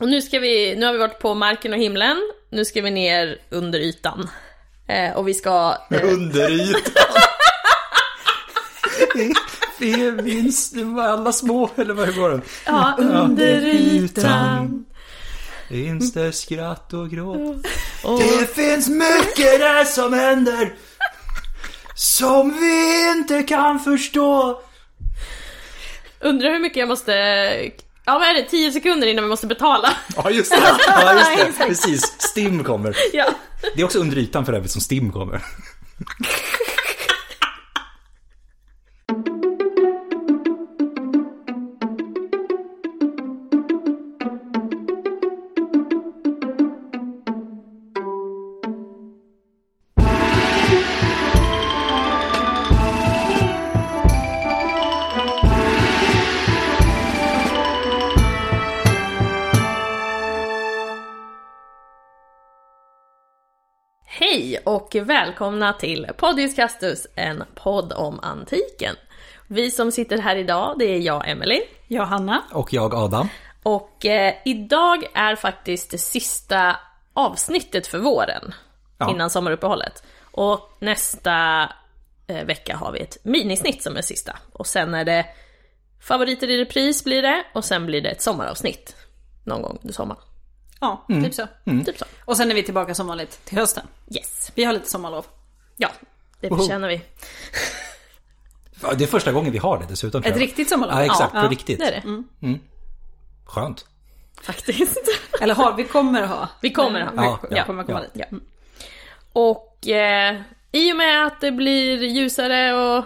Och nu ska vi, nu har vi varit på marken och himlen, nu ska vi ner under ytan. Eh, och vi ska... Eh, Under ytan. Det var alla små, eller vad var det? ja, under ytan. Finns det skratt och gråt? Det finns mycket där som händer Som vi inte kan förstå Undrar hur mycket jag måste... Ja, vad är det? 10 sekunder innan vi måste betala. Ja just det, ja, just det. precis. Stim kommer. ja. Det är också under ytan för övrigt som Stim kommer. och välkomna till Podius Castus, en podd om antiken. Vi som sitter här idag, det är jag, Emily. Jag, Hanna. Och jag Adam. Och eh, idag är faktiskt det sista avsnittet för våren, Ja. innan sommaruppehållet. Och nästa eh, vecka har vi ett minisnitt som är sista. Och sen är det favoriter i repris blir det, och sen blir det ett sommaravsnitt. Någon gång under sommaren. Ja, typ så. Typ så. Och sen är vi tillbaka som vanligt till hösten. Yes. Vi har lite sommarlov. Ja, det förtjänar vi. Ja, Det är första gången vi har det dessutom. Ett riktigt sommarlov. Ja exakt, Ja, på riktigt. Det är det. Skönt. Faktiskt. Eller har, vi kommer ha. Vi kommer ha. Ja, Vi ja, kommer komma ja. dit. Mm. Och eh, i och med att det blir ljusare och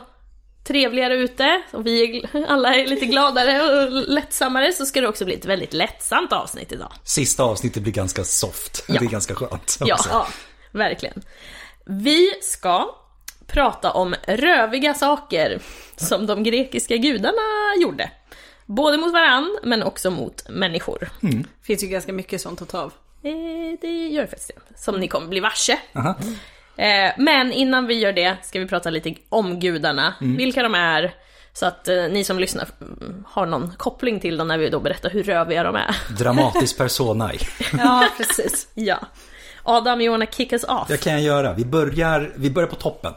trevligare ute, och vi alla är lite gladare och lättsammare, så ska det också bli ett väldigt lättsamt avsnitt idag. Sista avsnittet blir ganska soft. Ja. Det är ganska skönt. Ja, ja, verkligen. Vi ska prata om röviga saker som de grekiska gudarna gjorde. Både mot varann, men också mot människor. finns ju ganska mycket sånt att ta av. Eh, det gör det faktiskt det. Som ni kommer bli varse. Aha. Eh, men innan vi gör det ska vi prata lite om gudarna, vilka de är, så att eh, ni som lyssnar mm, har någon koppling till dem när vi då berättar hur röviga de är. Dramatisk personae. Ja, precis. ja. Adam, you wanna kick us off? Det kan jag göra. Vi börjar, vi börjar på toppen.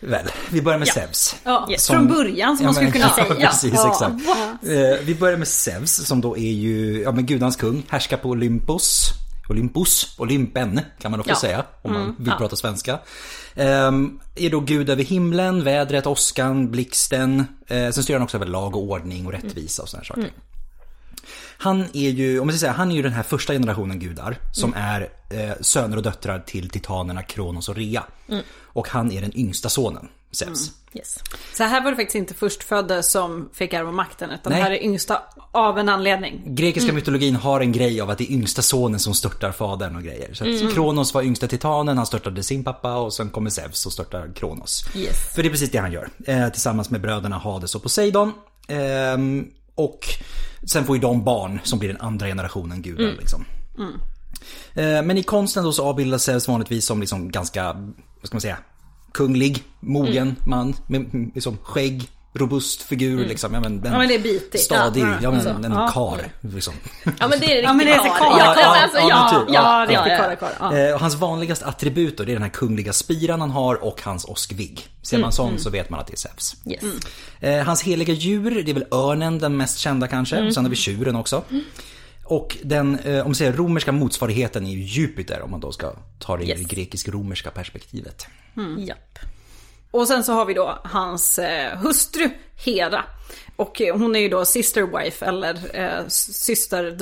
Väl, vi börjar med Mm. Ja. Zeus. Ja, Yes. från början som man skulle kunna ja, säga. precis, Ja. exakt. Eh, vi börjar med Zeus som då är ju, ja men gudans kung, härskar på Olympus. Olympus, Olympen kan man också Ja. säga om man vill ja. prata svenska. Ehm, är då gud över himlen, vädret, åskan, blixten. Eh, sen styr han också över lag och ordning och rättvisa och sådana saker. Han är ju, om man ska säga, han är ju den här första generationen gudar som är eh, söner och döttrar till titanerna Kronos och Rea. Och han är den yngsta sonen, Zeus. Yes. Så här var det faktiskt inte förstfödda som fick ärva makten, utan Nej. det här är yngsta av en anledning. Grekiska mytologin har en grej av att det är yngsta sonen som störtar fadern och grejer. Så att Kronos var yngsta titanen, han störtade sin pappa och sen kommer Zeus och störtar Kronos. Yes. För det är precis det han gör. Eh, tillsammans med bröderna Hades och Poseidon. Ehm, och sen får ju de barn som blir den andra generationen gudar liksom. Eh, men i konsten då så avbildas Zeus vanligtvis som liksom ganska, vad ska man säga, kunglig, mogen man med med liksom skägg, robust figur liksom. Ja men, den Ja, men det är bitigt. Stadig, Ja, ja men så. en Ja. kar liksom. Ja men det är riktigt Ja, men det är så karl. karl. Ja, Ja, alltså, ja, ja, typ. ja, Ja, ja, ja. Eh, Och hans vanligaste attribut då, det är den här kungliga spiran han har och hans åskvigg. Ser man sån så vet man att det är Zeus. Yes. Eh, hans heliga djur, det är väl örnen den mest kända kanske. Sen har vi tjuren också. Och den, eh, om man säger romerska motsvarigheten är ju Jupiter om man då ska ta det i Yes. det grekisk-romerska perspektivet. Japp. Och sen så har vi då hans eh, hustru Hera. Och eh, hon är ju då sister wife eller eh, syster...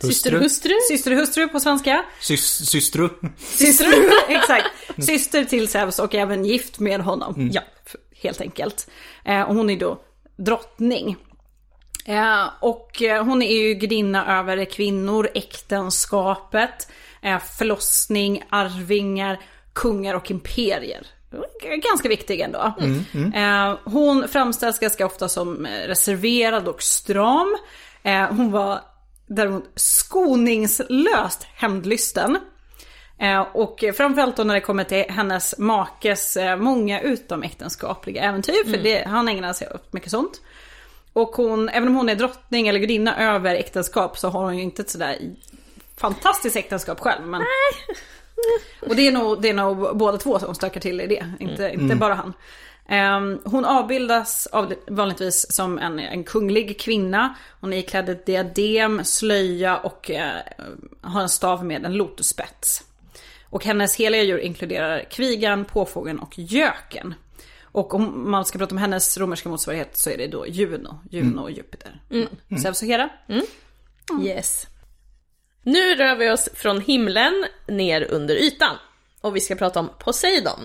Syster hustru? Systerhustru på svenska. Sys- systru. Syster, exakt. Syster till Zeus och även gift med honom. Ja, f- helt enkelt. Eh, och hon är då drottning. Eh, och eh, hon är ju gudinna över kvinnor, äktenskapet, eh, förlossning, arvingar, kungar och imperier. Ganska viktig ändå. Eh, hon framställs ganska ofta som eh, reserverad och stram. Eh, hon var däremot skoningslöst hämndlysten. Och framförallt då när det kommer till hennes makes många utomäktenskapliga äventyr, för det, han ägnar sig åt mycket sånt. Och hon, även om hon är drottning eller gudinna över äktenskap så har hon ju inte ett sådär fantastiskt äktenskap själv. Men... Och det är, nog, det är nog båda två som stökar till i det, inte, inte bara han. Ehm, hon avbildas av, vanligtvis som en, en kunglig kvinna. Hon är iklädd ett diadem, slöja och eh, har en stav med en lotusspets. Och hennes heliga djur inkluderar kvigan, påfågeln och göken. Och om man ska prata om hennes romerska motsvarighet så är det då Juno, Juno och Jupiter. Mm. Zeus och Hera. Yes. Nu rör vi oss från himlen ner under ytan. Och vi ska prata om Poseidon.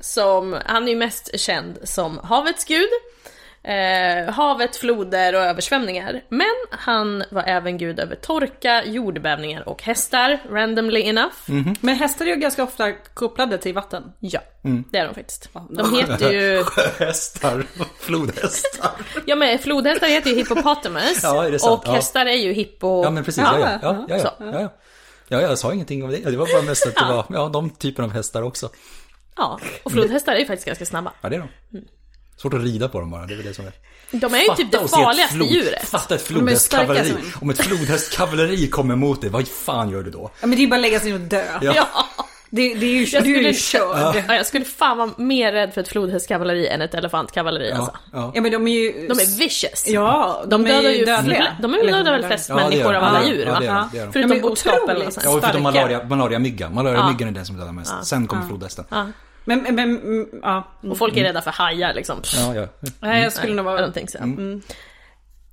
Som, han är ju mest känd som havets gud. Eh, havet, floder och översvämningar. Men han var även gud över torka, jordbävningar och hästar, randomly enough. Men hästar är ju ganska ofta kopplade till vatten. Ja, det är de faktiskt. De heter ju... Hästar, flodhästar. Ja men flodhästar heter ju hippopotamus. Ja, är det sant? och Ja. hästar är ju hippo... Ja men precis, ja ja. ja, ja, ja, ja, ja. ja jag sa ingenting om det. Det var bara mest att det var, ja de typen av hästar också. Ja, och flodhästar är ju faktiskt ganska snabba. Ja det är de. Svårt att rida på dem bara, det är väl det som är. De är ju typ det farligaste flod- djuret. Fatta ett är flodhästkavalleri. som- Om ett flodhästkavalleri kommer mot dig, vad fan gör du då? Ja men det är ju bara att lägga sig och dö. Ja. Ja. Det, det är ju, Jag du är skulle- körd. Ja, jag skulle fan vara mer rädd för ett flodhästkavalleri än ett elefantkavalleri alltså. Ja, ja. Ja men de är ju... De är vicious. Ja, De de, är dödar ju dödliga. De är väl dödar väl flest Ja, människor av alla Ja, djur ja, va? de, det gör de. Förutom är boskapen sånt. Ja, förutom Starka. malaria, malariamyggan. Malariamyggan är den som dödar mest. Sen kommer flodhästen. Ja, Men, men, men mm, ja. Och folk är rädda för hajar liksom. ja. Nej, jag skulle nog vara... think so.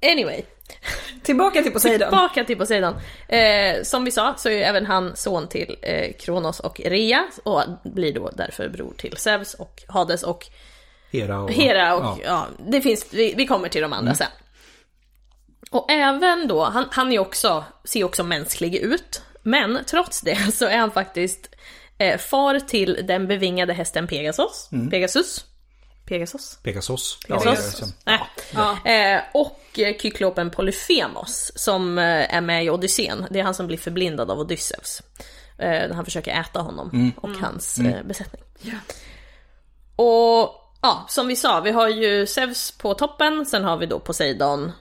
Anyway, Tillbaka till Poseidon. tillbaka till Poseidon. Eh, som vi sa så är ju även han son till eh, Kronos och Rea och blir då därför bror till Zeus och Hades och Hera och... Hera och Ja. ja, det finns, vi, vi kommer till de andra sen. Och även då, han, han är också, ser också mänsklig ut. Men trots det så är han faktiskt eh, far till den bevingade hästen Pegasus. Pegasus. Pegasus? Pegasus. Pegasus? Ja, Nej. Eh, och eh, kyklopen Polyphemos som eh, är med i Odyssén. Det är han som blir förblindad av Odysseus. Eh, han försöker äta honom och hans eh, besättning. Och ja, som vi sa, vi har ju Zeus på toppen, sen har vi då Poseidon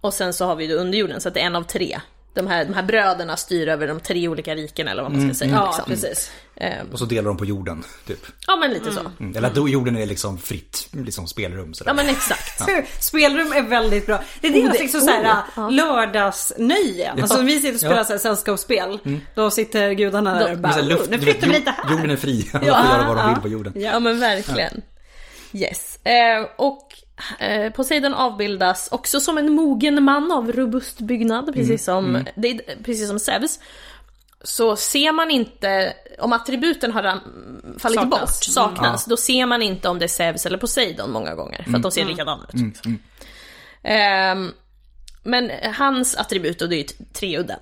och sen så har vi då underjorden, så att det är en av tre. De här, de här bröderna styr över de tre olika rikena eller vad man ska säga. Ja, liksom. precis. Och så delar de på jorden, typ. Ja men lite så. Mm. Eller att jorden är liksom fritt, liksom spelrum sådär. Ja men exakt. Spelrum är väldigt bra. Det är deras det- liksom såhär oh, lördagsnöje. Alltså vi sitter och spelar Ja. såhär sällskapsspel. Då sitter gudarna där och bara, så här, luft, "Oh, nu flyttar vi lite här. Jorden är fri, alla får göra vad de vill på jorden. Ja men verkligen. Yes. Eh, och eh, Poseidon avbildas också som en mogen man av robust byggnad, precis som, Det är, precis som Zeus. Så ser man inte, om attributen har fallit Saknas. bort, saknas, då ser man inte om det är Zeus eller Poseidon många gånger, för att de ser likadana ut. Liksom. Ehm, men hans attribut då, det är ju treudden.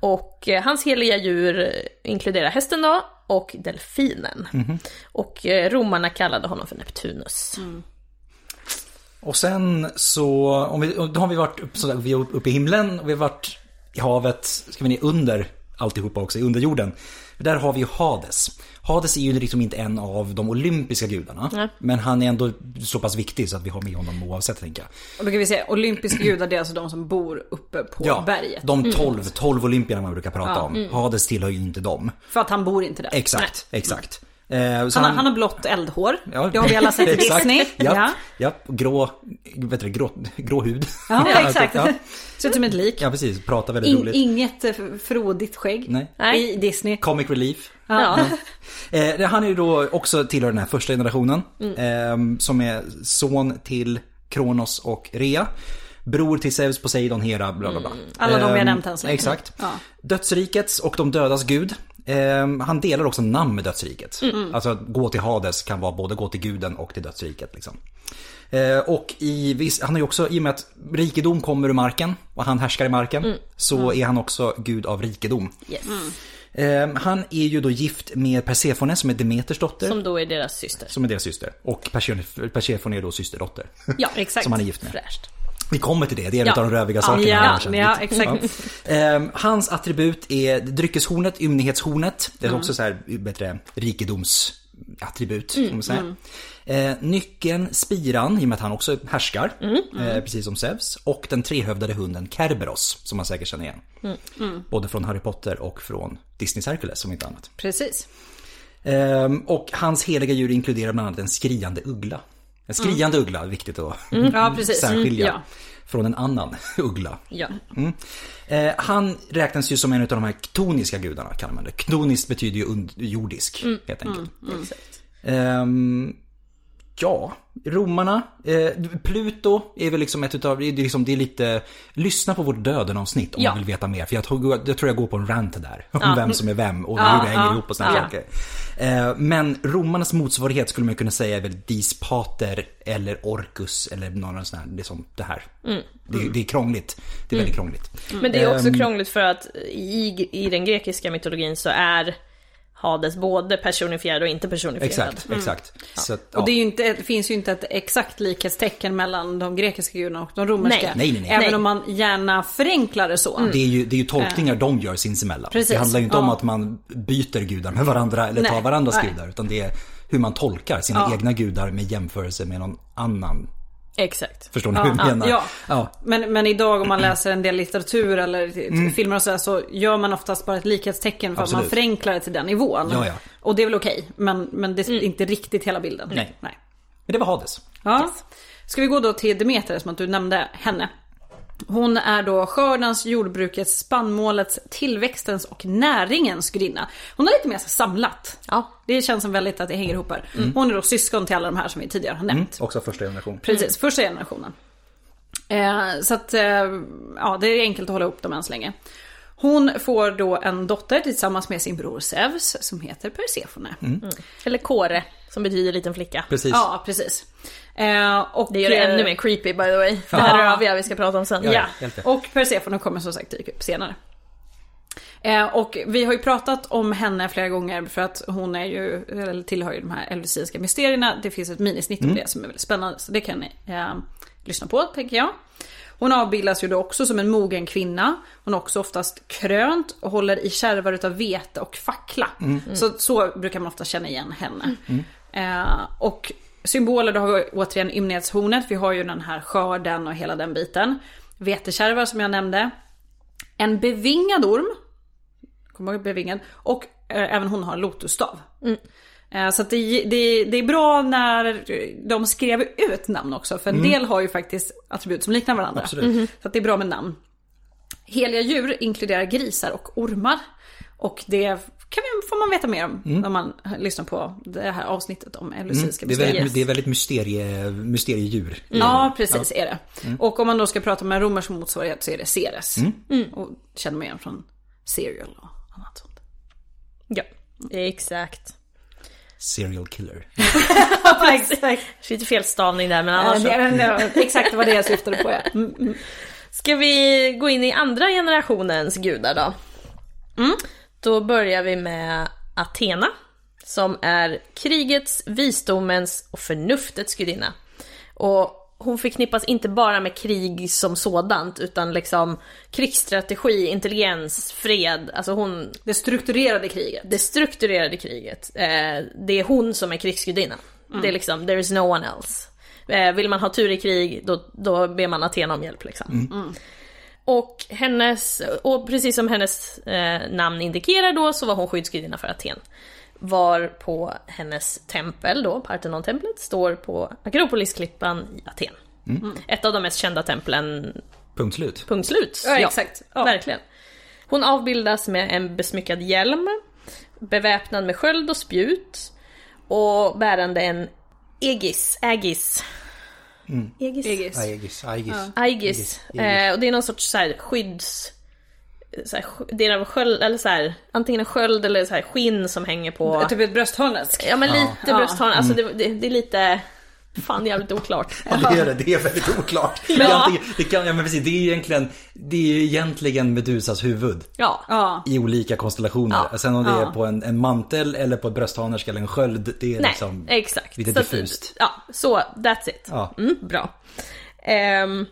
Och eh, hans heliga djur eh, inkluderar hästen då, och delfinen. Och eh, romarna kallade honom för Neptunus. Och sen så, om vi, då har vi varit upp, sådär, vi är uppe i himlen och vi har varit i havet, ska vi ner under alltihopa också, i underjorden. Där har vi ju Hades. Hades är ju liksom inte en av de olympiska gudarna. Nej. Men han är ändå så pass viktig så att vi har med honom oavsett tänker jag. Och då kan vi säga olympiska gudar, det är alltså de som bor uppe på berget. de 12, 12 olympierna man brukar prata om. Hades tillhör ju inte dem. För att han bor inte där. Exakt, exakt. Eh, så Han, har- han har blått eldhår. Ja, Det har vi alla sett i exakt. Disney. Ja, Ja. ja. grå, vet du, det, grå, grå hud. Ja, exakt. Ja, Ser ut som ett lik. ja precis, pratar väldigt In, roligt. inget eh, frodigt skägg. Nej. Nej. I Disney. Comic relief. Ja. Eh, han är ju då också tillhör den här första generationen. Mm. Eh, som är son till Kronos och Rea. Bror till Zeus, Poseidon, Hera, bla bla bla. Mm. Alla de vi har Eh, nämnt än så länge. Exakt. Ja. Dödsrikets och de dödas gud. Eh, han delar också namn med dödsriket. Mm. Alltså att gå till Hades kan vara både gå till guden och till dödsriket. Liksom. Eh, och i, han är ju också, i och med att rikedom kommer ur marken och han härskar i marken. Mm. Så är han också gud av rikedom. Yes. Eh, han är ju då gift med Persefone som är Demeters dotter. Som, Som då är deras syster. är deras syster. Och Perse- Persefone är då systerdotter. Ja, Exakt. Som han är gift med. Fräscht. Vi kommer till det, det är en Ja. av de röviga sakerna. Ja, här ja, exakt. Ja. Ehm, hans attribut är dryckeshornet, ymnighetshornet. Det Mm. är också så här, bättre rikedomsattribut. Man säga. Eh, nyckeln, spiran, i och med att han också härskar, eh, precis som Zeus. Och den trehövdade hunden Kerberos, som man säkert känner igen. Både från Harry Potter och från Disneys Hercules, om inte annat. Precis. Ehm, och hans heliga djur inkluderar bland annat en skriande uggla. En skriande uggla, viktigt att Ja, precis. särskilja Mm, ja. från en annan uggla. Ja. Eh, han räknas ju som en av de här ktoniska gudarna, kallar man det. Ktoniskt betyder ju underjordisk, helt enkelt. Ehm, ja, romarna. Eh, Pluto är väl liksom ett utav, det är, liksom, det är lite, lyssna på vårt döden-avsnitt om Ja. man vill veta mer. För jag tror jag, tror jag går på en rant där. Om vem som är vem och Ja, hur det hänger ja, ihop och sådana ja. saker. Eh, men romarnas motsvarighet skulle man kunna säga är väl Dispater eller Orcus eller någon sådana här, det är som det här. Det, det är krångligt. Det är väldigt krångligt. Men det är också Ehm. krångligt för att i, i den grekiska mytologin så är Hades både personifierad och inte personifierad. Exakt, exakt. Så att, ja. Och det, är ju inte, det finns ju inte ett exakt likhetstecken mellan de grekiska gudarna och de romerska. Nej. Nej, nej, nej. Även Nej. om man gärna förenklar det så. Det är ju, det är ju tolkningar de gör sinsemellan. Precis, Det handlar ju inte om ja. att man byter gudar med varandra eller tar Nej, varandras nej. gudar. Utan det är hur man tolkar sina Ja. egna gudar med jämförelse med någon annan. Exakt. Förstår ni hur jag menar? Ja. Ja. Men, men idag om man läser en del litteratur eller filmer och sådär så gör man oftast bara ett likhetstecken för att man Absolut. förenklar det till den nivån. Ja, ja. Och det är väl okej, men, men det är inte riktigt hela bilden. Nej. Nej. Men det var Hades. Ja. Ska vi gå då till Demeter som att du nämnde henne. Hon är då skördens, jordbrukets, spannmålets, tillväxtens och näringens gudinna. Hon har lite mer samlat. Ja. Det känns som väldigt att det hänger ihop här. Hon är då syskon till alla de här som vi tidigare har nämnt. Också första generation. Precis, första generationen. Eh, så att, eh, ja det är enkelt att hålla upp dem än så länge. Hon får då en dotter tillsammans med sin bror Zeus som heter Persefone. Eller Kåre, som betyder liten flicka. Precis. Ja, precis. Eh, och, Det gör det eh, ännu mer creepy by the way. Det här Ja. röviga vi ska prata om sen. Ja, Ja, och Persefone kommer som sagt dyka upp senare. Eh, och vi har ju pratat om henne flera gånger för att hon är ju, eller tillhör ju de här eleusinska mysterierna. Det finns ett minisnitt om det som är väldigt spännande, så det kan ni eh, lyssna på tänker jag. Hon avbildas ju då också som en mogen kvinna. Hon är också oftast krönt och håller i kärvar utav vete och fackla. Så, så brukar man ofta känna igen henne. Eh, och symboler, då har vi återigen ymnighetshornet. Vi har ju den här skörden och hela den biten. Vetekärvar som jag nämnde. En bevingad orm. Kommer ihåg bevingad. Och eh, även hon har en lotusstav. Eh, så det, det, det är bra när de skrev ut namn också. För en del har ju faktiskt attribut som liknar varandra. Absolut. Så det är bra med namn. Heliga djur inkluderar grisar och ormar. Och det kan vi, får man veta mer om när man lyssnar på det här avsnittet om eleusinska Det är mysterier. väldigt, det är väldigt mysterie, mysteriedjur. Ja, precis är det. Och om man då ska prata med en romersk motsvarighet så är det Ceres. Och känner man igen från Serial och annat sånt. Ja, exakt. Serial killer. exakt. Lite fel stavning där men annars så. exakt vad det jag syftade på. Ja. Mm, mm. Ska vi gå in i andra generationens gudar då? Då börjar vi med Athena, som är krigets, visdomens och förnuftets gudinna. Och hon förknippas inte bara med krig som sådant, utan liksom krigsstrategi, intelligens, fred. Alltså hon, Det strukturerade kriget. det strukturerade kriget. Eh, det är hon som är krigsgudinna. Det är liksom, there is no one else. Eh, vill man ha tur i krig, då, då ber man Athena om hjälp liksom. Och hennes, och precis som hennes eh, namn indikerar då, så var hon skyddsgudinna för Aten. Var på hennes tempel då, Parthenon-templet, står på Akropolisklippan i Aten. Ett av de mest kända templen Punkt slut. Punkt slut. Ja, exakt. Ja. Verkligen. Hon avbildas med en besmyckad hjälm, beväpnad med sköld och spjut och bärande en Aegis. Aegis. Aegis. Egis. Aegis. Aegis. Aegis. Eh, och det är någon sorts så här, skydds... Så här, det är sköld, eller så här, antingen en sköld eller så här, skinn som hänger på... Typ ett brösthörnets. Ja men lite Ja. brösthål, alltså det, det, det är lite... Fan jävligt oklart. Ja, det är det. Det är väldigt oklart. Det, är antingen, det, kan, ja, men precis, det är ju egentligen, det är egentligen Medusas huvud. Ja. Ja. I olika konstellationer. Ja. Sen om det Ja. är på en, en mantel eller på ett brösthanerska eller en sköld. Det är Nej, liksom exakt. lite Så att- diffust. Ja, så that's it. Ja. Mm, bra. Ehm,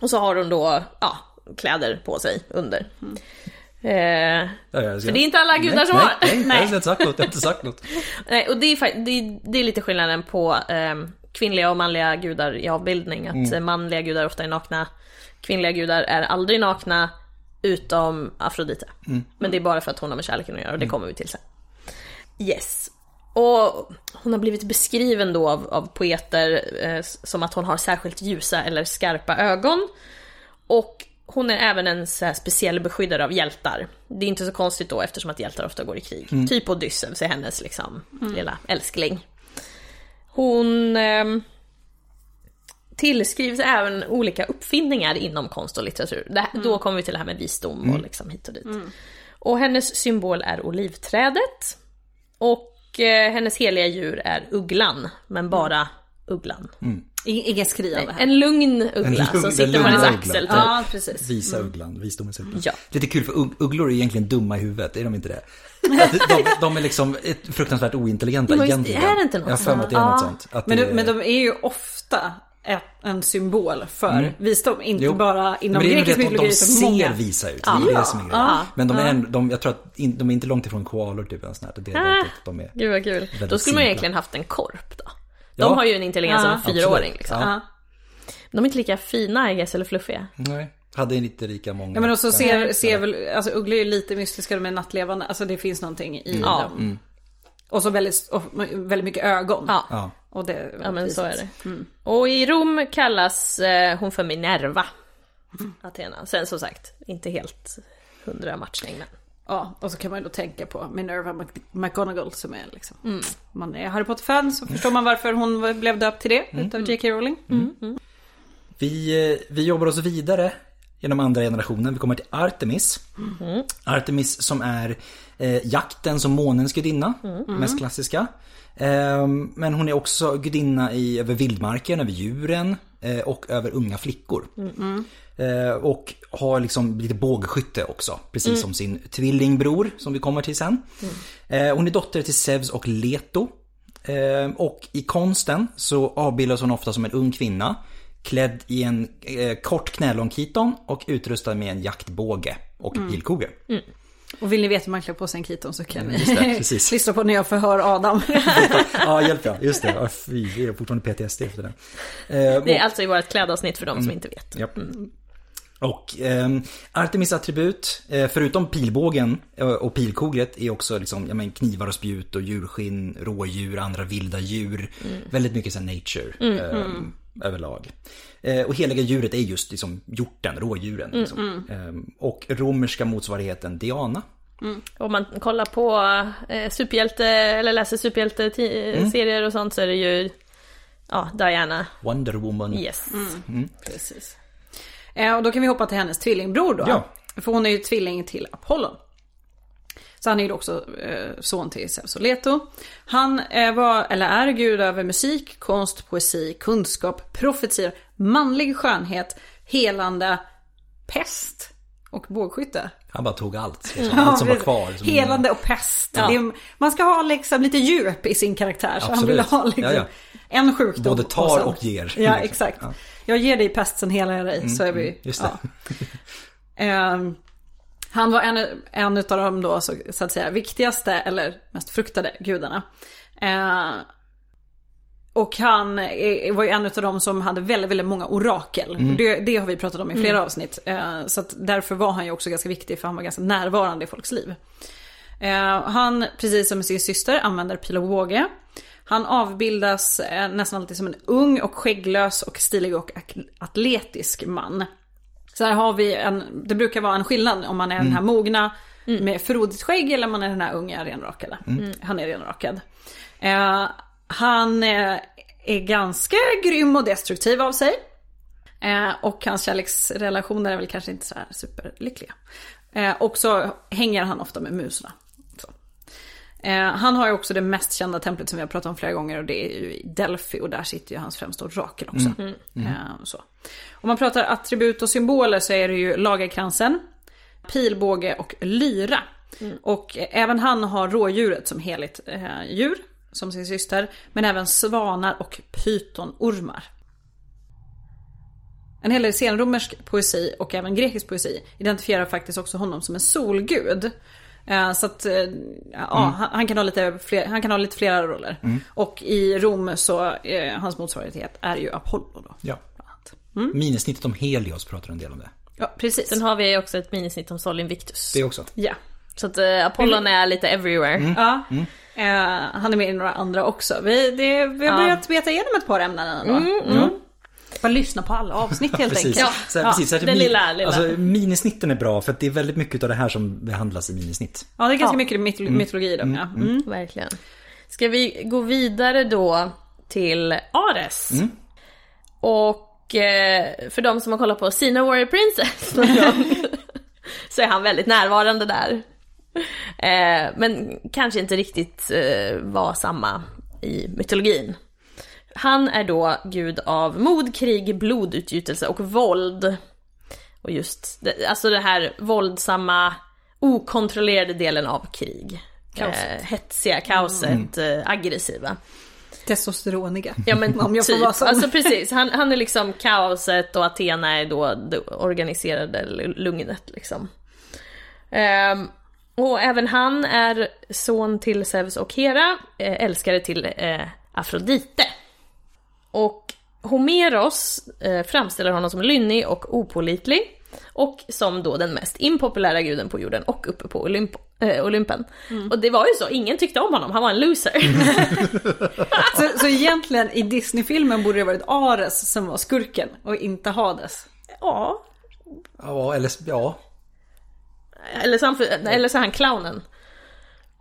och så har hon då ja, kläder på sig under. Eh, Ja, ja, För det är inte alla gudar som nej, har. Nej, nej, Nej. jag har inte sagt något. Jag har inte sagt något. Nej, och det är, det, är, det är lite skillnaden på ehm, kvinnliga och manliga gudar i avbildning. Att eh, manliga gudar ofta är nakna, kvinnliga gudar är aldrig nakna, utom Afrodite. Men det är bara för att hon har med kärleken att göra och det kommer vi till sen. Yes. Och hon har blivit beskriven då av, av poeter eh, som att hon har särskilt ljusa eller skarpa ögon. Och hon är även en så här speciell beskyddare av hjältar. Det är inte så konstigt då eftersom att hjältar ofta går i krig. Typ Odysseus är hennes liksom lilla älskling. Hon ehm, tillskrivs även olika uppfinningar inom konst och litteratur. Det, här- Då kommer vi till det här med visdom och liksom hit och dit. Och hennes symbol är olivträdet. Och eh, hennes heliga djur är ugglan, men bara ugglan. I- Inget skriande här. En lugn uggla lugn- som sitter på hennes axel typ. Ja, precis. Visa ugglan, visdomens uggla. Ja. Lite kul för ugg- ugglor är egentligen dumma i huvudet, är de inte det? Att de, de är liksom ett fruktansvärt ointelligenta Jo, egentligen. Är det inte något Jag har för mig att det är något sånt? Men det de, är- men de är ju ofta en symbol för visdom. Inte Jo. bara inom Men det är nog grekisk mytologi de ser många. visa ut. Det är det som är grejen. Ja. Men de är, ändå- de, jag tror att in, de är inte långt ifrån koalor typ. eller sånt här. Det är Ah. de är... Gud vad kul. Då skulle man egentligen haft en korp då. De Ja. har ju en intelligens av en fyraåring liksom. Ja. Ja. De är inte lika fina I eller fluffiga. Nej. Hade inte lika många. Ja men också ser, ser väl, alltså ugglor är ju lite mystiska, de är nattlevande, alltså det finns någonting i Ja. dem. Och så väldigt, och väldigt mycket ögon. Ja. Ja. Och det, Ja men så är det. Mm. Och i Rom kallas eh, hon för Minerva. Athena. Sen som sagt, inte helt hundra matchning men. Ja, och så kan man ju då tänka på Minerva McGonagall som är liksom, Mm. man är Harry Potter-fan så förstår man varför hon blev döpt till det Mm. utav J.K. Rowling. Vi, eh, vi jobbar oss vidare genom andra generationen. Vi kommer till Artemis. Artemis som är eh, jaktens och månens gudinna, mest klassiska. Ehm, men hon är också gudinna i, över vildmarken, över djuren eh, och över unga flickor. Eh, och har liksom lite bågskytte också, precis som sin tvillingbror som vi kommer till sen. Eh, hon är dotter till Zeus och Leto. Eh, och i konsten så avbildas hon ofta som en ung kvinna. Klädd i en eh, kort knälång kiton och utrustad med en jaktbåge och pilkogel. Och vill ni veta hur man klär på sig en kiton så kan ni det, precis. lyssna på när jag förhör Adam. Ja, hjälp ja. Just det. Ja, fy, jag har fortfarande PTSD efter det. Eh, Det är alltså i vårt klädavsnitt för de som inte vet. Japp. Och ehm, Artemis attribut, eh, förutom pilbågen eh, och pilkoglet, är också liksom, ja, men, knivar och spjut och djurskinn, rådjur, andra vilda djur. Väldigt mycket så nature ehm, överlag. Eh, och heliga djuret är just liksom hjorten, rådjuren. Liksom. Ehm, och romerska motsvarigheten Diana. Om man kollar på eh, superhjälte, eller läser superhjälte-serier och sånt så är det ju Ja, Diana. Wonder Woman. Yes. Precis. Eh, och då kan vi hoppa till hennes tvillingbror då. Ja. För hon är ju tvilling till Apollon. Så han är ju också eh, son till Zeus och Leto. Han eh, var, eller är gud över musik, konst, poesi, kunskap, profetior, manlig skönhet, helande, pest och bågskytte. Han bara tog allt. Liksom. Allt som var kvar. Som Helande och pest. Ja. Är, man ska ha liksom lite djup i sin karaktär. Så han Absolut. vill ha liksom Ja, ja. en sjukdom. Både tar sen- och ger. Ja, exakt. Ja. Jag ger dig pest, sen helar jag dig. så är vi... just det. Han var en, en av de då, så, så att säga, viktigaste eller mest fruktade gudarna. Ehm, och han var ju en av de som hade väldigt, väldigt många orakel. Mm. Det, det har vi pratat om i flera avsnitt. Ehm, så att därför var han ju också ganska viktig, för han var ganska närvarande i folks liv. Ehm, han, precis som sin syster, använder pil och båge. Han avbildas eh, nästan alltid som en ung och skägglös och stilig och atletisk man. Så här har vi en, det brukar vara en skillnad om man är den här mogna med frodigt skägg eller om man är den här unga renrakade. Han är renrakad. Eh, han eh, är ganska grym och destruktiv av sig. Eh, och hans kärleksrelationer är väl kanske inte så här superlyckliga. Eh, och så hänger han ofta med musorna. Eh, han har ju också det mest kända templet som vi har pratat om flera gånger och det är ju i Delphi och där sitter ju hans främsta orakel också. Eh, så. Om man pratar attribut och symboler så är det ju lagerkransen, pilbåge och lyra. Och eh, även han har rådjuret som heligt eh, djur, som sin syster, men även svanar och pytonormar. en hel del senromersk poesi och även grekisk poesi identifierar faktiskt också honom som en solgud. Eh, Så att, eh, ja, han, han, kan ha lite fler, han kan ha lite flera roller. Och i Rom så, eh, hans motsvarighet är ju Apollo då. Ja. annat. Minisnittet om Helios pratar en del om det. Ja, precis. Sen har vi också ett minisnitt om Sol Invictus. Det också. Ja. Så att uh, Apollon är lite everywhere. ja. Eh, han är med i några andra också. Vi, det, vi har Ja. börjat beta igenom ett par ämnen ändå. Bara lyssna på alla avsnitt helt Precis. enkelt. Så, här, Ja, precis så här, den mi- lilla, lilla. Alltså, minisnitten är bra för att det är väldigt mycket av det här som behandlas i minisnitt. Ja, det är ganska Ja. mycket mytolo- mytologi i dem. Ja. Mm. Verkligen. Ska vi gå vidare då till Ares? Och eh, för de som har kollat på Sina Warrior Princess någon gång, så är han väldigt närvarande där. Eh, men kanske inte riktigt eh, var samma i mytologin. Han är då gud av mod, krig, blodutgjutelse och våld. Och just det, alltså det här våldsamma, okontrollerade delen av krig. Kaoset. Eh, hetsiga, kaoset, eh, aggressiva. Testosteroniga. Ja men Om jag får typ, vara sån. alltså precis. Han, han är liksom kaoset och Athena är då det organiserade lugnet liksom. Ehm, och även han är son till Zeus och Hera, eh, älskare till eh, Afrodite. Och Homeros eh, framställer honom som lynnig och opålitlig. Och som då den mest impopulära guden på jorden och uppe på Olymp, eh, Olympen. Och det var ju så, ingen tyckte om honom, han var en loser. Så, så egentligen i Disney-filmen borde det varit Ares som var skurken och inte Hades. ja, Ja, eller ja. Eller så, han, eller så är han clownen.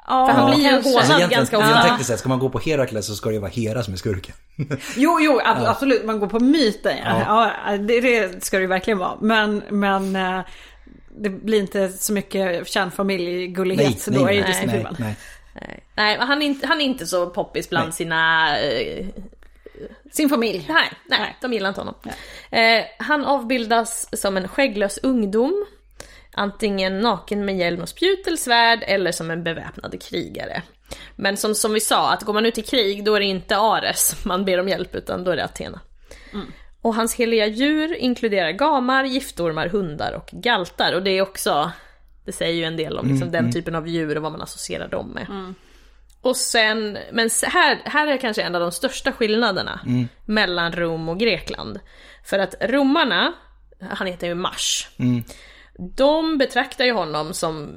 Ja, För han blir ju hånad Alltså ganska ofta. tekniskt sett, ska man gå på Herakles så ska det ju vara Hera som är skurken. Jo, jo, ab- absolut. Man går på myten. Ja. Ja, det, det ska det ju verkligen vara. Men, men eh, det blir inte så mycket kärnfamiljgullighet Nej, då nej, i Disney-filmen. nej. Nej, Nej, han är inte, han är inte så poppis bland Nej. sina... Eh, Sin familj. nej, nej, Nej. de gillar inte honom. Eh, han avbildas som en skägglös ungdom. Antingen naken med hjälm och spjut eller svärd eller som en beväpnad krigare. Men som, som vi sa, att går man ut i krig då är det inte Ares man ber om hjälp utan då är det Athena. Och hans heliga djur inkluderar gamar, giftormar, hundar och galtar. Och det är också, det säger ju en del om liksom, den typen av djur och vad man associerar dem med. Och sen, men här, här är kanske en av de största skillnaderna mellan Rom och Grekland. För att romarna, han heter ju Mars, de betraktar ju honom som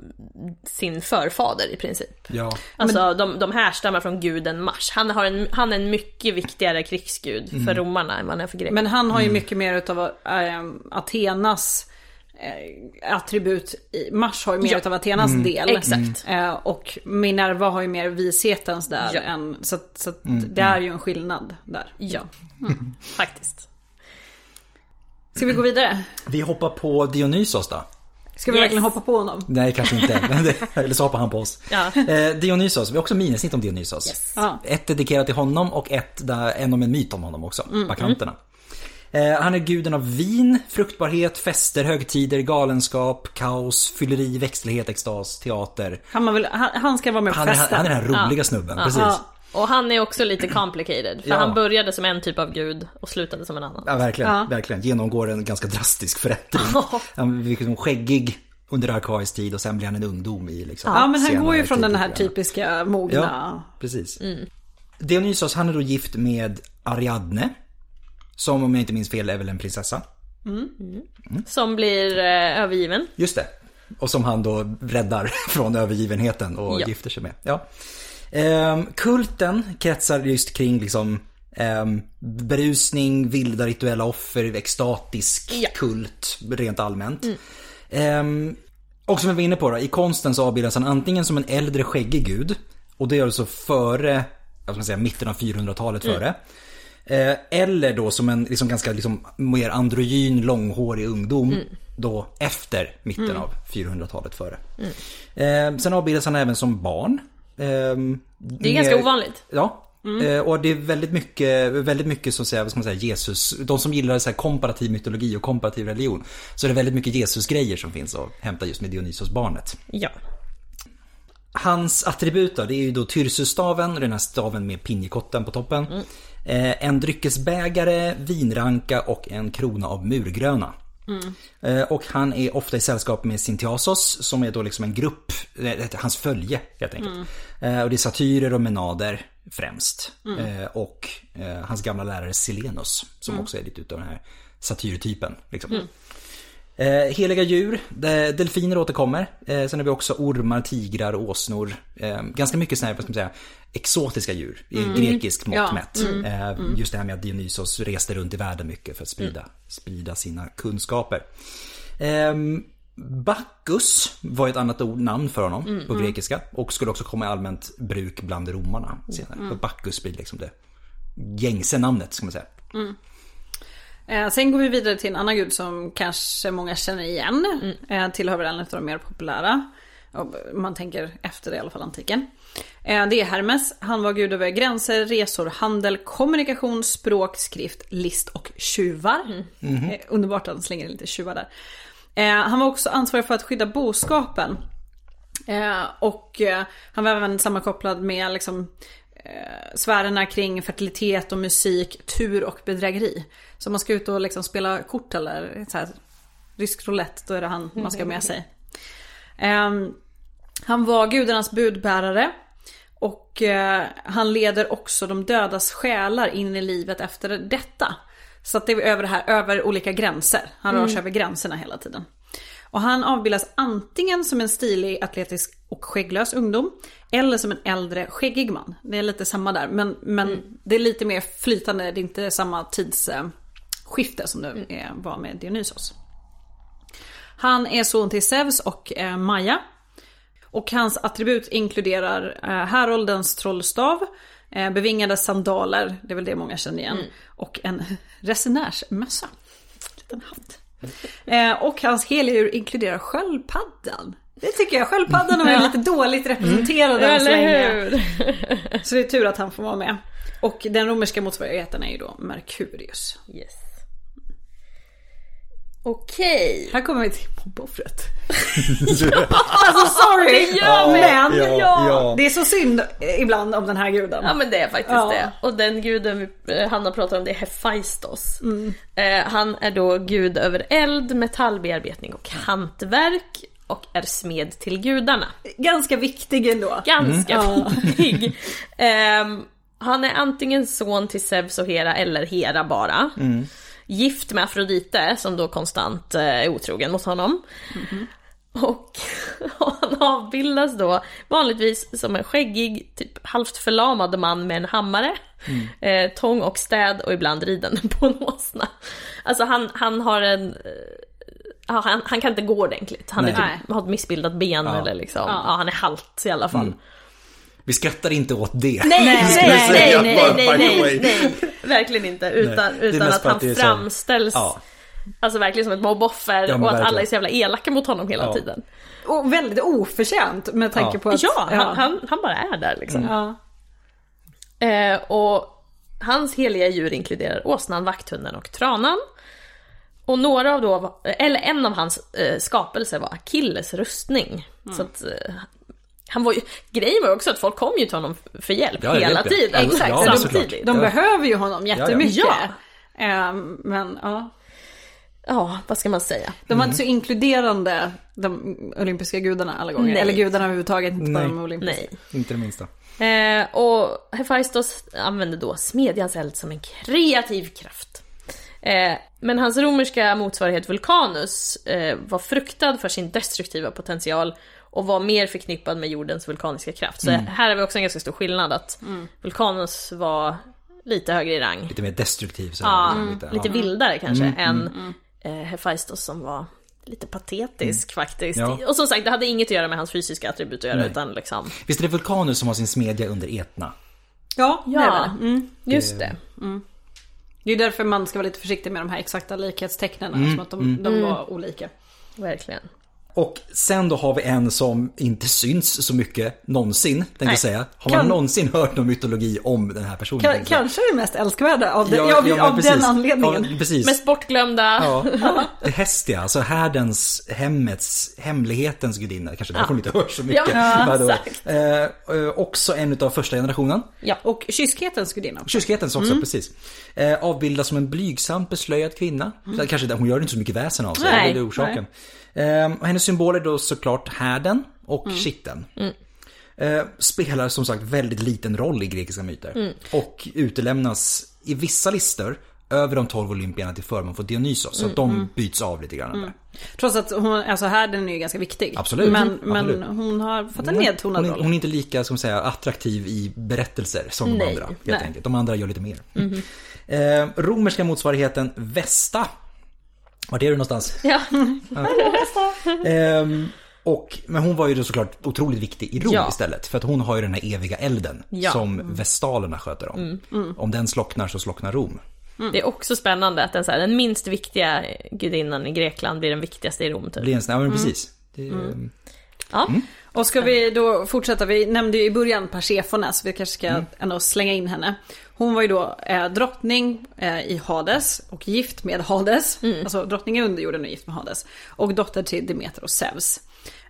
sin förfader i princip. Ja. Alltså de, de härstammar från guden Mars. Han, har en, han är en mycket viktigare krigsgud för romarna än vad han är för grekerna. Men han har ju mycket mer utav äh, Athenas eh, attribut. I, Mars har ju mer Ja. utav Athenas del. Exakt. Eh, och Minerva har ju mer vishetens där. Ja. Än, så så att det är ju en skillnad där. Ja, faktiskt. Ska vi gå vidare? Vi hoppar på Dionysos då. Ska vi Yes. verkligen hoppa på honom? Nej, kanske inte. Eller så hoppar han på oss. Ja. Eh, Dionysos, vi har också minisnitt om Dionysos. Yes. Ja. Ett dedikerat till honom och ett där, en om en myt om honom också, bakanterna. Eh, han är guden av vin, fruktbarhet, fester, högtider, galenskap, kaos, fylleri, växtlighet, extas, teater. Han, väl, han, han ska vara med på Han är, festen. han är den här roliga snubben, precis. Och han är också lite complicated, för Ja. han började som en typ av gud och slutade som en annan. Ja, verkligen. Ja. Verkligen. Genomgår en ganska drastisk förändring. Han blir liksom skäggig under arkaisk tid och sen blir han en ungdom i liksom Ja men han går ju från den här typiska mogna. Ja, precis. Dionysos, han är då gift med Ariadne. Som om jag inte minns fel är väl en prinsessa. Som blir eh, övergiven. Just det. Och som han då räddar från övergivenheten och Ja. gifter sig med. Ja. Ehm, kulten kretsar just kring liksom ehm, berusning, vilda rituella offer, extatisk Ja. kult rent allmänt. Ehm, och som vi var inne på då, i konsten så avbildas han antingen som en äldre skäggig gud. Och det är alltså före, jag ska säga mitten av 400-talet före. Eh, eller då som en liksom ganska liksom, mer androgyn, långhårig ungdom. Då efter mitten av 400-talet före. Eh, sen avbildas han även som barn. Eh, Det är ganska ovanligt. Ja. Eh, och det är väldigt mycket, väldigt mycket att säga, vad ska man säga, Jesus, de som gillar så här komparativ mytologi och komparativ religion. Så är det väldigt mycket Jesus-grejer som finns att hämta just med Dionysos barnet. Ja. Hans attribut då, det är ju då Tyrsustaven, den här staven med pinjekotten på toppen. Eh, en dryckesbägare, vinranka och en krona av murgröna. Eh, och han är ofta i sällskap med Sintiasos som är då liksom en grupp, eh, hans följe helt enkelt. Eh, och det är satyrer och menader främst. Eh, och hans gamla lärare Silenus som också är lite utav den här satyrtypen. Liksom. Eh, heliga djur, de, delfiner återkommer. Eh, sen har vi också ormar, tigrar, åsnor. Eh, ganska mycket sådana här, vad ska man säga, exotiska djur i grekisk mått Ja, mätt. Eh, just det här med att Dionysos reste runt i världen mycket för att sprida, sprida sina kunskaper. Ehm, Bacchus var ett annat ord, namn för honom på grekiska och skulle också komma i allmänt bruk bland romarna senare. För Bacchus blir liksom det gängse namnet ska man säga. Eh, sen går vi vidare till en annan gud som kanske många känner igen. Eh, tillhör väl en av de mer populära. Man tänker efter det i alla fall antiken. Eh, det är Hermes. Han var gud över gränser, resor, handel, kommunikation, språk, skrift, list och tjuvar. Eh, underbart att han slänger in lite tjuvar där. Han var också ansvarig för att skydda boskapen. Och han var även sammankopplad med liksom, sfärerna kring fertilitet och musik, tur och bedrägeri. Så man ska ut och liksom spela kort eller så här, rysk roulette, då är det han man ska ha med sig. Ehm, han var gudarnas budbärare. Och eh, han leder också de dödas själar in i livet efter detta. Så att det är över det här, över olika gränser. Han rör sig över gränserna hela tiden. Och han avbildas antingen som en stilig, atletisk och skägglös ungdom. Eller som en äldre, skäggig man. Det är lite samma där. Men, men det är lite mer flytande, det är inte samma tidsskifte som det är, var med Dionysos. Han är son till Zeus och eh, Maja. Och hans attribut inkluderar eh, häroldens trollstav, eh, bevingade sandaler, det är väl det många känner igen, och en resenärsmössa. Liten hatt. Eh, och hans heliga inkluderar sköldpaddan. Det tycker jag, sköldpaddan är lite dåligt representerad än så länge. Så det är tur att han får vara med. Och den romerska motsvarigheten är ju då Merkurius. Yes. Okej. Här kommer vi till mobboffret. alltså sorry! det gör vi. men Ja, ja. det är så synd ibland om den här guden. Ja men det är faktiskt Ja. det. Och den guden vi, eh, Hanna pratar om det är Hephaistos. Eh, han är då gud över eld, metallbearbetning och hantverk. Och är smed till gudarna. Ganska viktig ändå. Ganska Ja. viktig. Ehm, han är antingen son till Zeus och Hera eller Hera bara. Gift med Afrodite som då konstant eh, är otrogen mot honom. Och han avbildas då vanligtvis som en skäggig, typ halvt förlamad man med en hammare, eh, tång och städ och ibland ridande på en åsna. Alltså han, han har en... eh, Ja, han, han kan inte gå ordentligt. Han typ, har ett missbildat ben Ja. eller liksom, ja. han är halt i alla fall. Vi skrattar inte åt det. Nej, nej, nej, nej, nej, nej, verkligen inte. Utan, utan att han framställs Ja. Alltså verkligen som ett mobboffer Ja, och att alla är så jävla elaka mot honom hela Ja. tiden. Och väldigt oförtjänt med tanke Ja. på att... Ja, han, han, han bara är där liksom. ja. Eh, och hans heliga djur inkluderar åsnan, vakthunden och tranan. Och några av då, eller en av hans eh, skapelser var Achilles rustning. Mm. Så att eh, han var ju, grejen var ju också att folk kom ju till honom för hjälp Ja, hela hjälp, ja. tiden. Exakt, ja, samtidigt. De Ja. behöver ju honom jättemycket. Ja. Ehm, men ja. Ja, vad ska man säga? De var inte så inkluderande, de olympiska gudarna alla gånger. Nej. Eller gudarna överhuvudtaget, inte bara Nej. de olympiska. Nej. Inte det minsta. Eh, och Hephaistos använde då smedjans eld som en kreativ kraft. Eh, men hans romerska motsvarighet Vulcanus eh, var fruktad för sin destruktiva potential och var mer förknippad med jordens vulkaniska kraft. Så här har vi också en ganska stor skillnad att Vulcanus var lite högre i rang. Lite mer destruktiv. Så Ja, lite, lite ja. vildare kanske än eh, Hephaistos som var lite patetisk faktiskt. Ja. Och som sagt, det hade inget att göra med hans fysiska attribut att göra Nej. utan liksom... Visst är det Vulkanus som har sin smedja under Etna? Ja, Ja, det. Mm. just det. Det är därför man ska vara lite försiktig med de här exakta likhetstecknen. Som att de, de var olika. Verkligen. Och sen då har vi en som inte syns så mycket någonsin, tänkte Nej. jag säga. Har man Kan- någon hört någon mytologi om den här personen? Ka- tänkte jag säga. kanske det mest älskvärda av, den, Ja, av, ja, men av den precis. anledningen. Ja, precis. Mest bortglömda. Ja. Hestia, alltså härdens, hemmets, hemlighetens gudinna. Kanske därför hon inte hörs så mycket. Ja, exakt. Eh, eh, också en av första generationen. Ja. Och kyskhetens gudinna. Kyskhetens också, precis. Eh, avbildas som en blygsamt beslöjad kvinna. Så Kanske där, hon gör inte så mycket väsen av sig, Nej, det är orsaken. Eh, och hennes symboler är då såklart härden och kitteln. Eh, spelar som sagt väldigt liten roll i grekiska myter. Och utelämnas i vissa listor över de 12 olympierna till förmån för Dionysos. Så att de byts av lite grann där. Trots att hon, alltså här den är ju ganska viktig. Absolut. Men, Mm, men absolut. hon har fått en nedtonad hon, är, roll. hon är inte lika som säga, attraktiv i berättelser som de Nej, andra. Helt nej. enkelt. De andra gör lite mer. Eh, romerska motsvarigheten Vesta. Var är du någonstans? Ja. Ehm, och, men hon var ju då såklart otroligt viktig i Rom Ja. istället. För att hon har ju den här eviga elden Ja. som vestalerna sköter om. Om den slocknar så slocknar Rom. Det är också spännande att den, så här, den minst viktiga gudinnan i Grekland blir den viktigaste i Rom. Typ. blir en ja, men precis. Det, Ja. Och ska vi då fortsätta, vi nämnde ju i början Persefones, vi kanske ska ändå slänga in henne. Hon var ju då eh, drottning eh, i Hades och gift med Hades. Alltså drottning i underjorden och gift med Hades. Och dotter till Demeter och Zeus.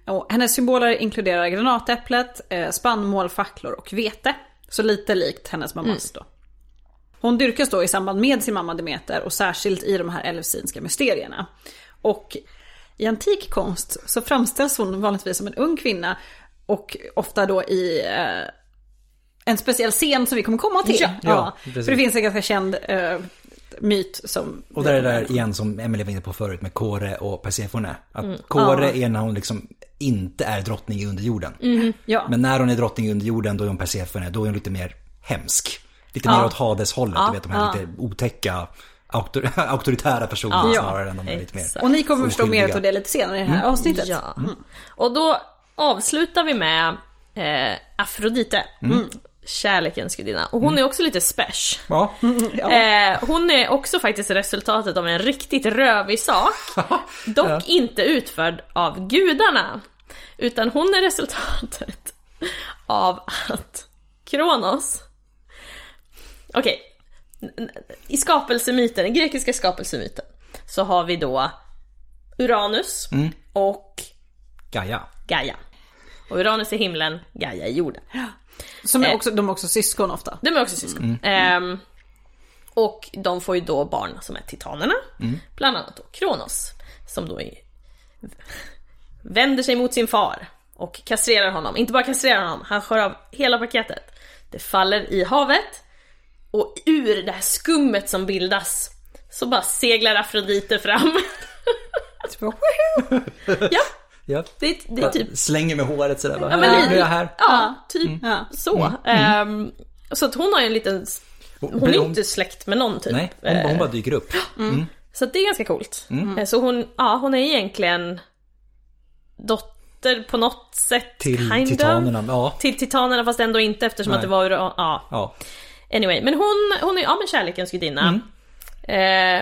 Och hennes symboler inkluderar granatäpplet, eh, spannmål, facklor och vete. Så lite likt hennes mammas då. Hon dyrkas då i samband med sin mamma Demeter och särskilt i de här elfsinska mysterierna. Och i antik konst så framställs hon vanligtvis som en ung kvinna och ofta då i eh, en speciell scen som vi kommer komma till. Ja. Ja, precis. för det finns en ganska känd eh, myt som... och där är det där igen som Emelie var inne på förut med Kore och Persefone. Att Kore är när hon liksom inte är drottning i underjorden. Ja. Men när hon är drottning i underjorden då är hon Persefone, då är hon lite mer hemsk. Lite Ja. mer åt Hades-hållet, du vet de här lite otäcka auktor auktoritära personerna Ja. snarare än de är lite mer. Och ni kommer förstå mer av det lite senare i det här avsnittet. Ja. Och då avslutar vi med eh, Afrodite. Mm. Kärlekens gudinna. Och hon är också lite special. Ja, Eh, hon är också faktiskt resultatet av en riktigt rövig sak. Dock inte utförd av gudarna. Utan hon är resultatet av att Kronos... Okej. I skapelsemyten, den grekiska skapelsemyten, så har vi då Uranus och Gaia. Gaia. Och Uranus är himlen, Gaia är jorden. Som är Eh. också, de är också syskon ofta. De är också syskon. Ehm, och de får ju då barn som är titanerna. Bland annat då Kronos. Som då är, vänder sig mot sin far. Och kastrerar honom. Inte bara kastrerar honom, han skär av hela paketet. Det faller i havet. Och ur det här skummet som bildas så bara seglar Afrodite fram. ja, Ja. det, det är typ Slänger med håret sådär bara. Ja, men "Här, lite- nu är jag här. Ja, typ Ja. så. Ehm, så att hon har ju en liten... Hon är inte släkt med någon typ. Nej, hon, hon bara dyker upp. Så att det är ganska coolt. Mm. Eh, Så hon, ja, hon är egentligen dotter på något sätt. Till kind of. titanerna. Ja. Till titanerna fast ändå inte eftersom Nej. att det var ja. ja. Anyway, men hon, hon är ja, men kärlekens gudinna. Mm.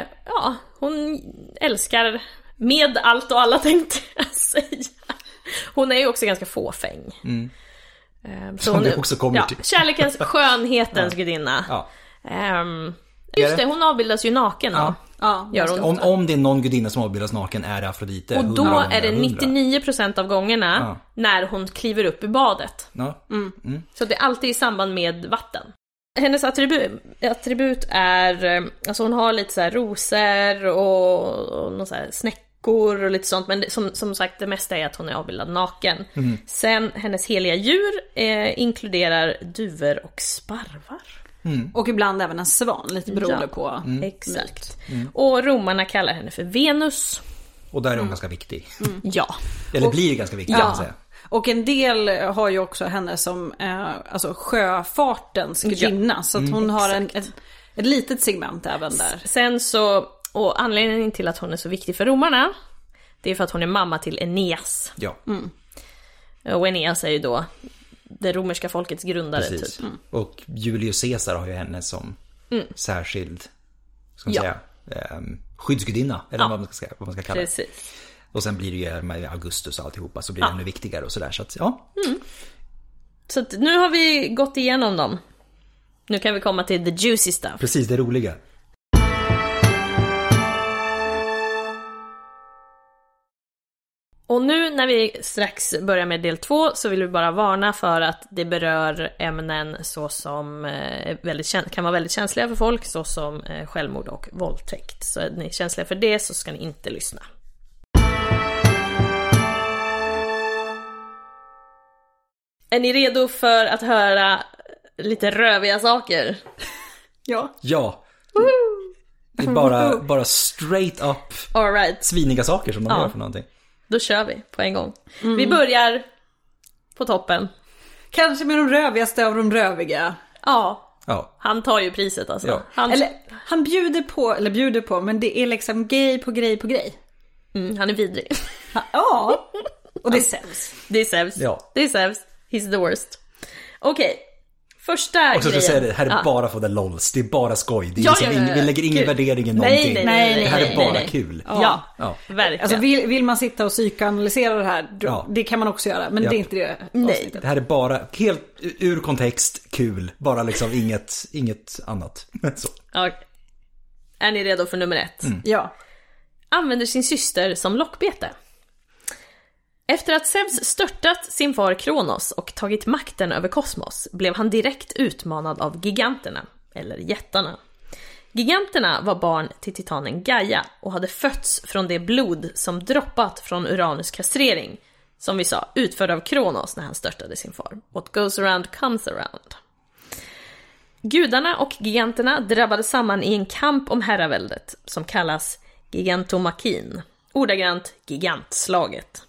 Eh, ja, hon älskar med allt och alla tänkte jag säga. Hon är ju också ganska fåfäng. Så Mm. Som hon vi är- också kommer ja, till. Kärlekens, skönhetens gudinna. Ja. Ehm, just det, hon avbildas ju naken då. Ja. Ja, Gör hon. Om, om det är någon gudinna som avbildas naken är det Afrodite. Och då 100, är det 100. 99% av gångerna när hon kliver upp i badet. Ja. Så det är alltid i samband med vatten. Hennes attribut, attribut är, eh, alltså hon har lite så här rosor och, och någon så här snäckor och lite sånt. Men som, som sagt det mesta är att hon är avbildad naken. Sen hennes heliga djur eh, inkluderar duvor och sparvar. Och ibland även en svan, lite beroende Ja. på Exakt. Och romarna kallar henne för Venus. Och där är hon ganska viktig. Ja. Eller blir ganska viktig kan man säga. Och en del har ju också henne som eh, alltså sjöfartens gudinna. Så att hon har en, ett, ett litet segment även där. Sen så, och anledningen till att hon är så viktig för romarna, det är för att hon är mamma till Eneas. Ja, Och Eneas är ju då det romerska folkets grundare precis. typ. Och Julius Caesar har ju henne som särskild, ska man Ja. säga, ehm, skyddsgudinna. Eller vad, man ska, vad man ska kalla det. Precis. Och sen blir det ju med Augustus och alltihopa så blir det ännu viktigare och sådär. Så att, ja. Så att nu har vi gått igenom dem. Nu kan vi komma till the juicy stuff. Precis, det roliga. Och nu när vi strax börjar med del två så vill vi bara varna för att det berör ämnen såsom eh, väldigt, kä- kan vara väldigt känsliga för folk såsom eh, självmord och våldtäkt. Så är ni känsliga för det så ska ni inte lyssna. Är ni redo för att höra lite röviga saker? Ja. Ja. Det är bara, bara straight up Alright, sviniga saker som de Ja. gör för någonting. Då kör vi på en gång. Vi börjar på toppen. Kanske med de rövigaste av de röviga. Ja, Ja. han tar ju priset alltså. Ja. Han, Eller han bjuder på, eller bjuder på, men det är liksom grej på grej på grej. mm, han är vidrig. Ja. Och det säljs. Det är Zeus. Ja. Det är Zeus. He's the worst. Okej. Första Och så ska grejen. jag säga det, här är Ja. bara för the lols. Det är bara skoj. Det är Ja, liksom ja, ja. Vi lägger ingen Kul. värdering i Nej, någonting. nej, nej, det här nej, är bara nej, nej. kul. Ja, Ja. verkligen. Alltså vill, vill man sitta och psykoanalysera det här, då- Ja. det kan man också göra. Men Ja. det är inte det Nej. avsnittet. Det här är bara helt ur kontext, kul. Bara liksom inget, inget annat. Så. Ja. Är ni redo för nummer ett? Ja. Använder sin syster som lockbete. Efter att Zeus störtat sin far Kronos och tagit makten över kosmos blev han direkt utmanad av giganterna, eller jättarna. Giganterna var barn till titanen Gaia och hade fötts från det blod som droppat från Uranus kastrering, som vi sa, utförd av Kronos när han störtade sin far. What goes around comes around. Gudarna och giganterna drabbade samman i en kamp om herraväldet som kallas gigantomakin, ordagrant gigantslaget.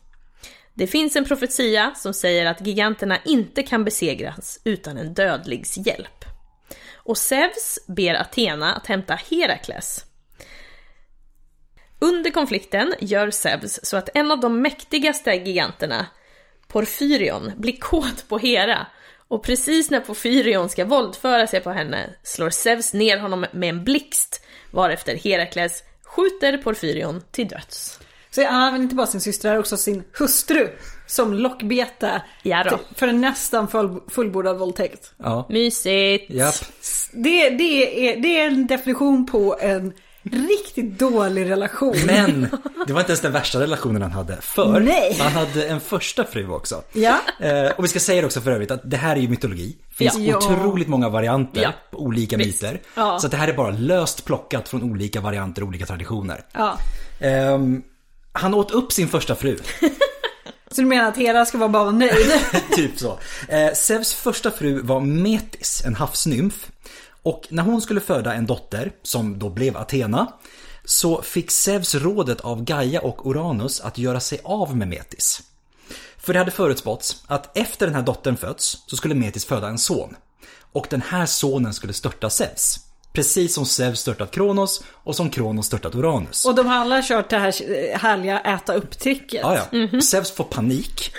Det finns en profetia som säger att giganterna inte kan besegras utan en dödligs hjälp. Och Zeus ber Athena att hämta Herakles. Under konflikten gör Zeus så att en av de mäktigaste giganterna, Porfyrion, blir kåt på Hera och precis när Porfyrion ska våldföra sig på henne slår Zeus ner honom med en blixt varefter Herakles skjuter Porfyrion till döds. Så han använder inte bara sin syster, han har också sin hustru som lockbete Ja då. för en nästan full, fullbordad våldtäkt. Ja. Mysigt! Japp. Det, det, är, det är en definition på en riktigt dålig relation. Men det var inte ens den värsta relationen han hade. För Nej. han hade en första fru också. Ja. Eh, och vi ska säga det också för övrigt att det här är ju mytologi. Det finns Ja. otroligt många varianter Ja. på olika Visst. myter. Ja. Så att det här är bara löst plockat från olika varianter och olika traditioner. ja. Ehm, han åt upp sin första fru. Så du menar att Hera ska vara bara nöjd? typ så. Eh, Zeus första fru var Metis, en havsnymf. Och när hon skulle föda en dotter, som då blev Athena, så fick Zeus rådet av Gaia och Uranus att göra sig av med Metis. För det hade förutspåtts att efter den här dottern föds så skulle Metis föda en son. Och den här sonen skulle störta Zeus. Precis som Zeus störtat Kronos och som Kronos störtat Uranus. Och de har alla kört det här eh, härliga äta upp-tricket. Ja, ja. Zeus får panik.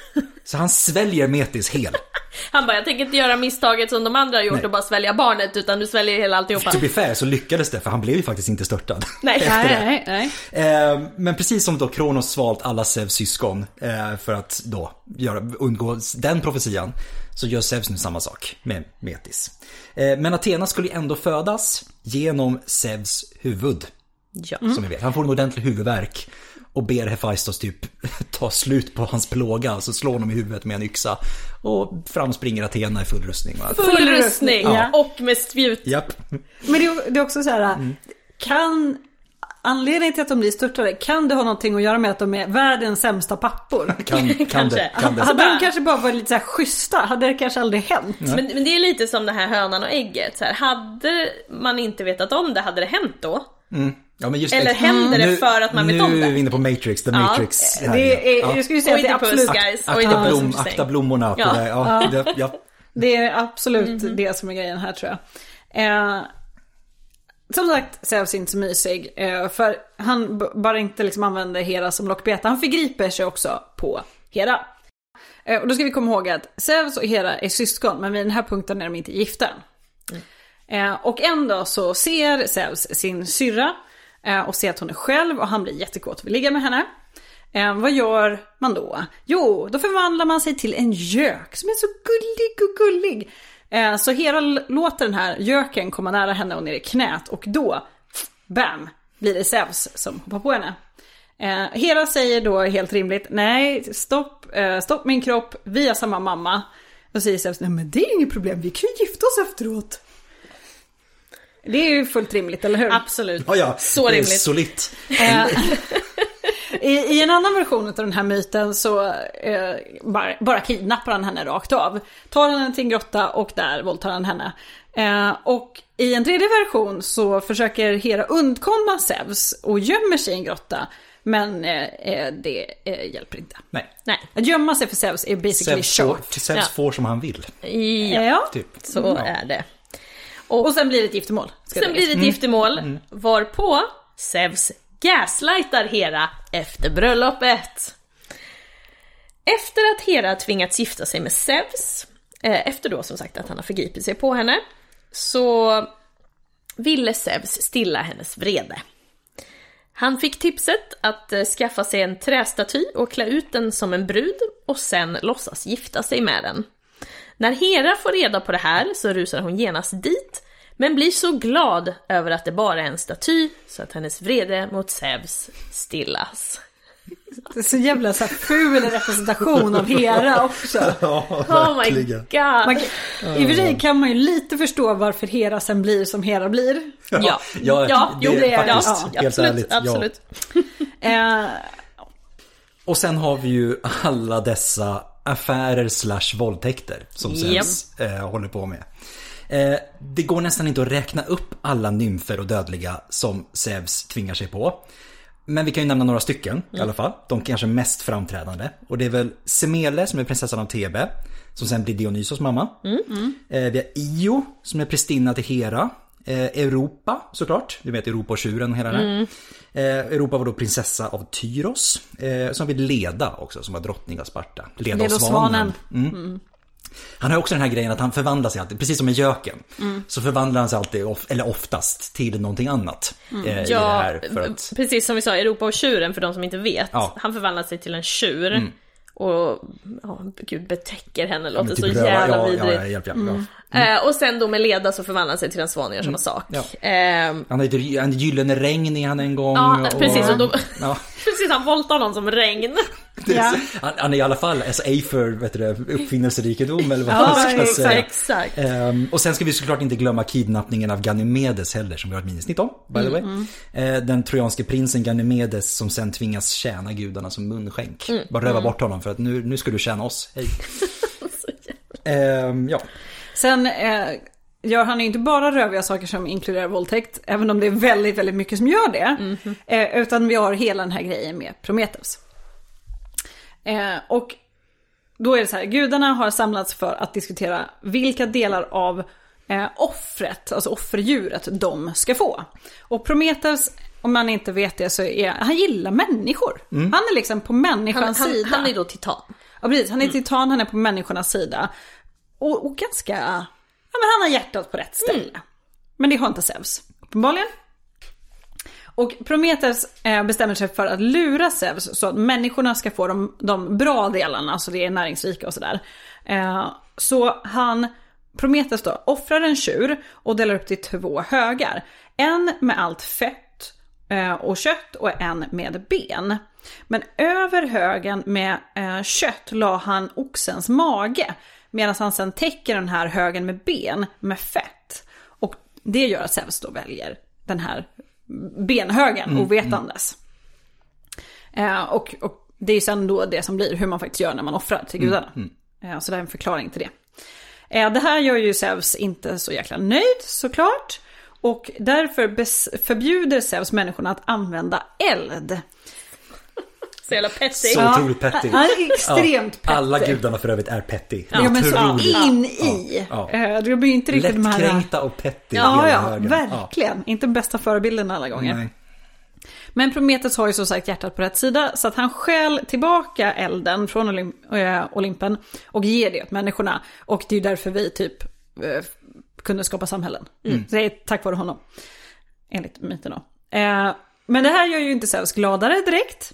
Så han sväljer Metis hel. Han bara, jag tänker inte göra misstaget som de andra har gjort Nej. och bara svälja barnet utan du sväljer hela alltihopa. To be fair så lyckades det för han blev ju faktiskt inte störtad. Nej. Nej, nej, nej. Eh, Men precis som då Kronos svalt alla Zeus syskon eh, för att då göra, undgå den profetian så gör Zeus nu samma sak med Metis. Eh, Men Athena skulle ju ändå födas genom Zeus huvud. Ja. Som vi vet. Han får en ordentlig huvudvärk och ber Hephaistos typ ta slut på hans plåga. Så slår honom i huvudet med en yxa. Och fram springer Athena i full rustning. va? Full rustning Ja. och med spjut. Japp. Men det är, det är också så här, kan anledningen till att de blir störtade, kan det ha någonting att göra med att de är världens sämsta pappor? Kan, kan Kanske. det. Kan det. Hade de kanske bara varit lite så här schyssta, hade det kanske aldrig hänt. Men, men det är lite som det här hönan och ägget. Så här, hade man inte vetat om det, hade det hänt då? Ja, men just Eller händer det för att man vet om Nu det? är vi inne på Matrix, the Ja. Matrix. Det är, ja. Jag skulle säga att det är absolut, guys. Akta, blom, blommorna. Ja. Det, ja, det, ja. det är absolut det som är grejen här tror jag. Eh, som sagt, Zeus är inte så mysig. Eh, för han bara inte liksom använder Hera som lockbete. Han förgriper sig också på Hera. Eh, och då ska vi komma ihåg att Zeus och Hera är syskon, men vid den här punkten är de inte gifta. Eh, och en dag så ser Zeus sin syrra Eh, och ser att hon är själv och han blir jättekåt och vill ligga med henne. Eh, vad gör man då? Jo, då förvandlar man sig till en gök som är så gullig och gullig. Eh, så Hera låter den här göken komma nära henne och ner i knät och då, bam, blir det Zeus som hoppar på henne. Eh, Hera säger då helt rimligt, nej, stopp, eh, stopp min kropp, vi har samma mamma. Då säger Zeus, nej men det är inget problem, vi kan ju gifta oss efteråt. Det är ju fullt rimligt, eller hur? Absolut. Ja, ja. Så det är rimligt. solitt. Eh, I, I en annan version av den här myten så eh, bara, bara kidnappar han henne rakt av. Tar henne till en grotta och där våldtar han henne. Eh, och i en tredje version så försöker Hera undkomma Zeus och gömmer sig i en grotta. Men eh, eh, det eh, hjälper inte. Nej. Nej. Att gömma sig för Zeus är basically Zeus får, short. Zeus Ja. får som han vill. Ja, Ja. Typ. så Ja. är det. Och sen blir det ett giftermål. Sen läggas. blir det ett giftermål, varpå Zeus gaslightar Hera efter bröllopet. Efter att Hera tvingats gifta sig med Zeus, eh, efter då som sagt att han har förgripit sig på henne, så ville Zeus stilla hennes vrede. Han fick tipset att eh, skaffa sig en trästaty och klä ut den som en brud och sen låtsas gifta sig med den. När Hera får reda på det här så rusar hon genast dit, men blir så glad över att det bara är en staty så att hennes vrede mot Zeus stillas. Det är så jävla så här ful representation av Hera också. Ja, Oh my verkligen. god! Man, I och för sig kan man ju lite förstå varför Hera sen blir som Hera blir. Ja, Ja, ja, det jo, det är faktiskt, ja, helt absolut, ärligt, ja. absolut. Eh, Och sen har vi ju alla dessa affärer slash våldtäkter som Zeus eh, håller på med. Eh, det går nästan inte att räkna upp alla nymfer och dödliga som Zeus tvingar sig på. Men vi kan ju nämna några stycken i alla fall. De kanske mest framträdande. Och det är väl Semele som är prinsessan av Thebe. Som sen blir Dionysos mamma. Eh, vi har Io som är prästinna till Hera. Eh, Europa såklart. Du vet Europa och tjuren och hela det här. Eh, Europa var då prinsessa av Tyros. Eh, som vi Leda också som var drottning av Sparta. Leda, och svanen. svanen. Han har också den här grejen att han förvandlar sig alltid, precis som med göken. Så förvandlar han sig alltid, eller oftast, till någonting annat. Det Ja, att, precis som vi sa, Europa och tjuren för de som inte vet. Ja. Mm. Han förvandlar sig till en tjur. Och, ja, gud betäcker henne, låter så typ röva- jävla ja, vidrigt. Ja, hjälp, hjälp, ja. Eh, och sen då med Leda så förvandlar han sig till en svan och gör samma sak. Mm. Ja. Ehm, Han en gyllene regn i han en gång. Ja, precis, och då- ja, precis, han våldtar någon som regn. Är Ja. så- han, han är i alla fall ej för vet du, uppfinnelserikedom eller vad Ja, man ska exakt. säga. Exakt. Ehm, och sen ska vi såklart inte glömma kidnappningen av Ganymedes heller, som vi har ett minisnitt om, by the way. Eh, den trojanske prinsen Ganymedes som sen tvingas tjäna gudarna som munskänk. Bara röva bort honom för att nu, nu ska du tjäna oss, hej. Ehm, ja. sen eh, gör han ju inte bara röviga saker som inkluderar våldtäkt, även om det är väldigt, väldigt mycket som gör det. Eh, utan vi har hela den här grejen med Prometheus. Eh, och då är det så här, gudarna har samlats för att diskutera vilka delar av eh, offret, alltså offerdjuret, de ska få. Och Prometheus, om man inte vet det, så är han gillar människor. Han är liksom på Han, människans han, sida. han är då titan. Ja precis, han är titan, han är på människornas sida. Och, och ganska, ja men han har hjärtat på rätt ställe. Men det har inte Zeus, uppenbarligen. Och Prometheus eh, bestämmer sig för att lura Zeus så att människorna ska få de, de bra delarna, så det är näringsrika och sådär. Eh, så han, Prometheus då, offrar en tjur och delar upp det i två högar. En med allt fett eh, och kött och en med ben. Men över högen med kött la han oxens mage. Medan han sen täcker den här högen med ben med fett. Och det gör att Zeus då väljer den här benhögen ovetandes. Eh, och, och det är sen då det som blir hur man faktiskt gör när man offrar till gudarna. Eh, så det är en förklaring till det. Eh, det här gör ju Zeus inte så jäkla nöjd såklart. Och därför förbjuder Zeus människorna att använda eld. Så jävla petty. Så Ja. otroligt petty. Han är extremt Ja, Alla petty. gudarna för övrigt är petty. Ja, men så in i. Ja. Eh, Det blir inte riktigt de här... Lättkränkta och petty Ja, ja, högen. verkligen. Inte bästa förebilden alla gånger. Nej. Men Prometheus har ju som sagt hjärtat på rätt sida så att han stjäl tillbaka elden från Olymp- äh, Olympen och ger det åt människorna. Och det är ju därför vi typ eh, kunde skapa samhällen. Så det är tack vare honom. Enligt myten då. Eh, men det här gör ju inte Zeus gladare direkt.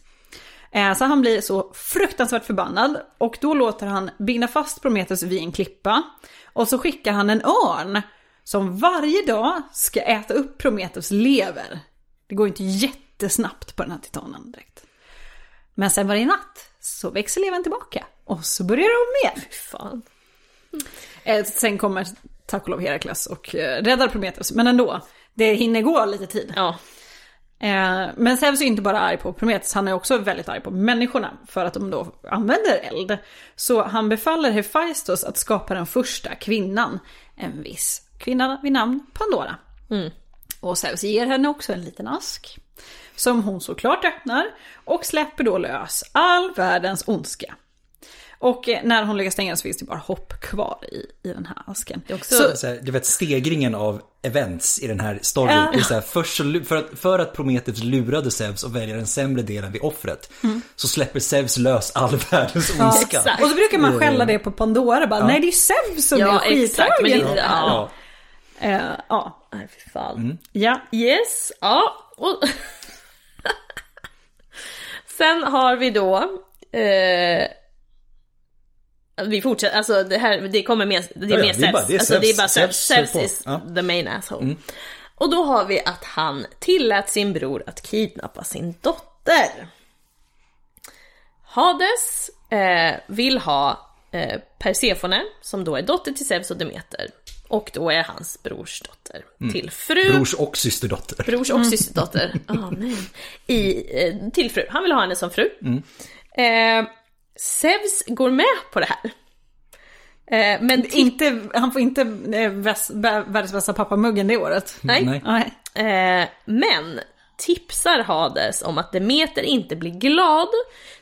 Eh, Så han blir så fruktansvärt förbannad och då låter han binda fast Prometheus vid en klippa. Och så skickar han en örn som varje dag ska äta upp Prometheus lever. Det går inte jättesnabbt på den här titanen direkt. Men sen varje natt så växer levern tillbaka och så börjar det om igen. Fan. Eh, Sen kommer tack och lov Herakles och eh, räddar Prometheus. Men ändå, det hinner gå lite tid. Ja. Eh, Men Zeus är inte bara arg på Prometheus, han är också väldigt arg på människorna för att de då använder eld. Så han befaller Hephaistos att skapa den första kvinnan, en viss kvinna vid namn Pandora. Och Zeus ger henne också en liten ask. Som hon såklart öppnar och släpper då lös all världens ondska. Och eh, när hon lyckas stänga den så finns det bara hopp kvar i, i den här asken. Det är också, Så- Så här, du vet stegringen av events i den här storyn. Ja. Det är så här, först så, för, att, för att Prometheus lurade Zeus och väljer den sämre delen vid offret. Så släpper Zeus lös all världens ondska. exakt. Och så brukar man skälla det på Pandora, bara nej det är ju Zeus som Ja, är skithögen. det- Ja. Eh, ja. fy fan. Mm. ja. Yes, ja. Och... Sen har vi då... Eh... Vi fortsätter, alltså det här, det kommer mer, det är Ja, ja, mer det är bara- Zeus. det är alltså, det är bara Zeus. Zeus is Ja. Mm. the main asshole. Och då har vi att han tillät sin bror att kidnappa sin dotter. Hades eh, vill ha eh, Persefone, som då är dotter till Zeus och Demeter. Och då är hans brors dotter till fru. Mm. Brors och systerdotter. Brors och systerdotter. Amen. I, eh, till fru. Han vill ha henne som fru. Eh, Zeus går med på det här. Eh, men Inte, han får inte eh, världens bästa pappamuggen det året. nej. Nej. Nej. Eh, men tipsar Hades om att Demeter inte blir glad.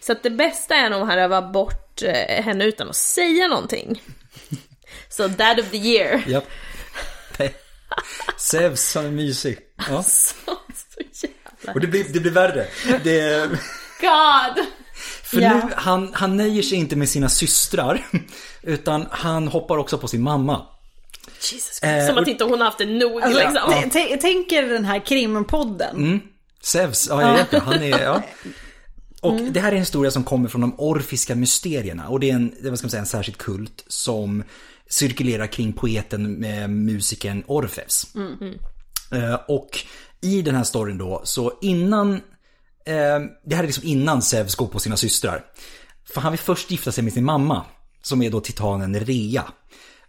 Så att det bästa är om han rövar bort eh, henne utan att säga någonting. Så dad of the year. Nej. Zeus, han är mysig. Ja. Så, så jävla... Och det blir, det blir värre. Det, God! För Ja. nu, han, han nöjer sig inte med sina systrar. Utan han hoppar också på sin mamma. Jesus Eh, Som att inte hon har haft det nog Alltså, liksom. t- Tänk er den här krimpodden. Zeus, ja jag vet det. Han är, ja. Och det här är en historia som kommer från de orfiska mysterierna. Och det är en, vad ska man säga, en särskild kult som cirkulerar kring poeten med musikern Orfeus. Eh, och i den här storyn då, så innan, eh, det här är liksom innan Zeus går på sina systrar. För han vill först gifta sig med sin mamma, som är då titanen Rea.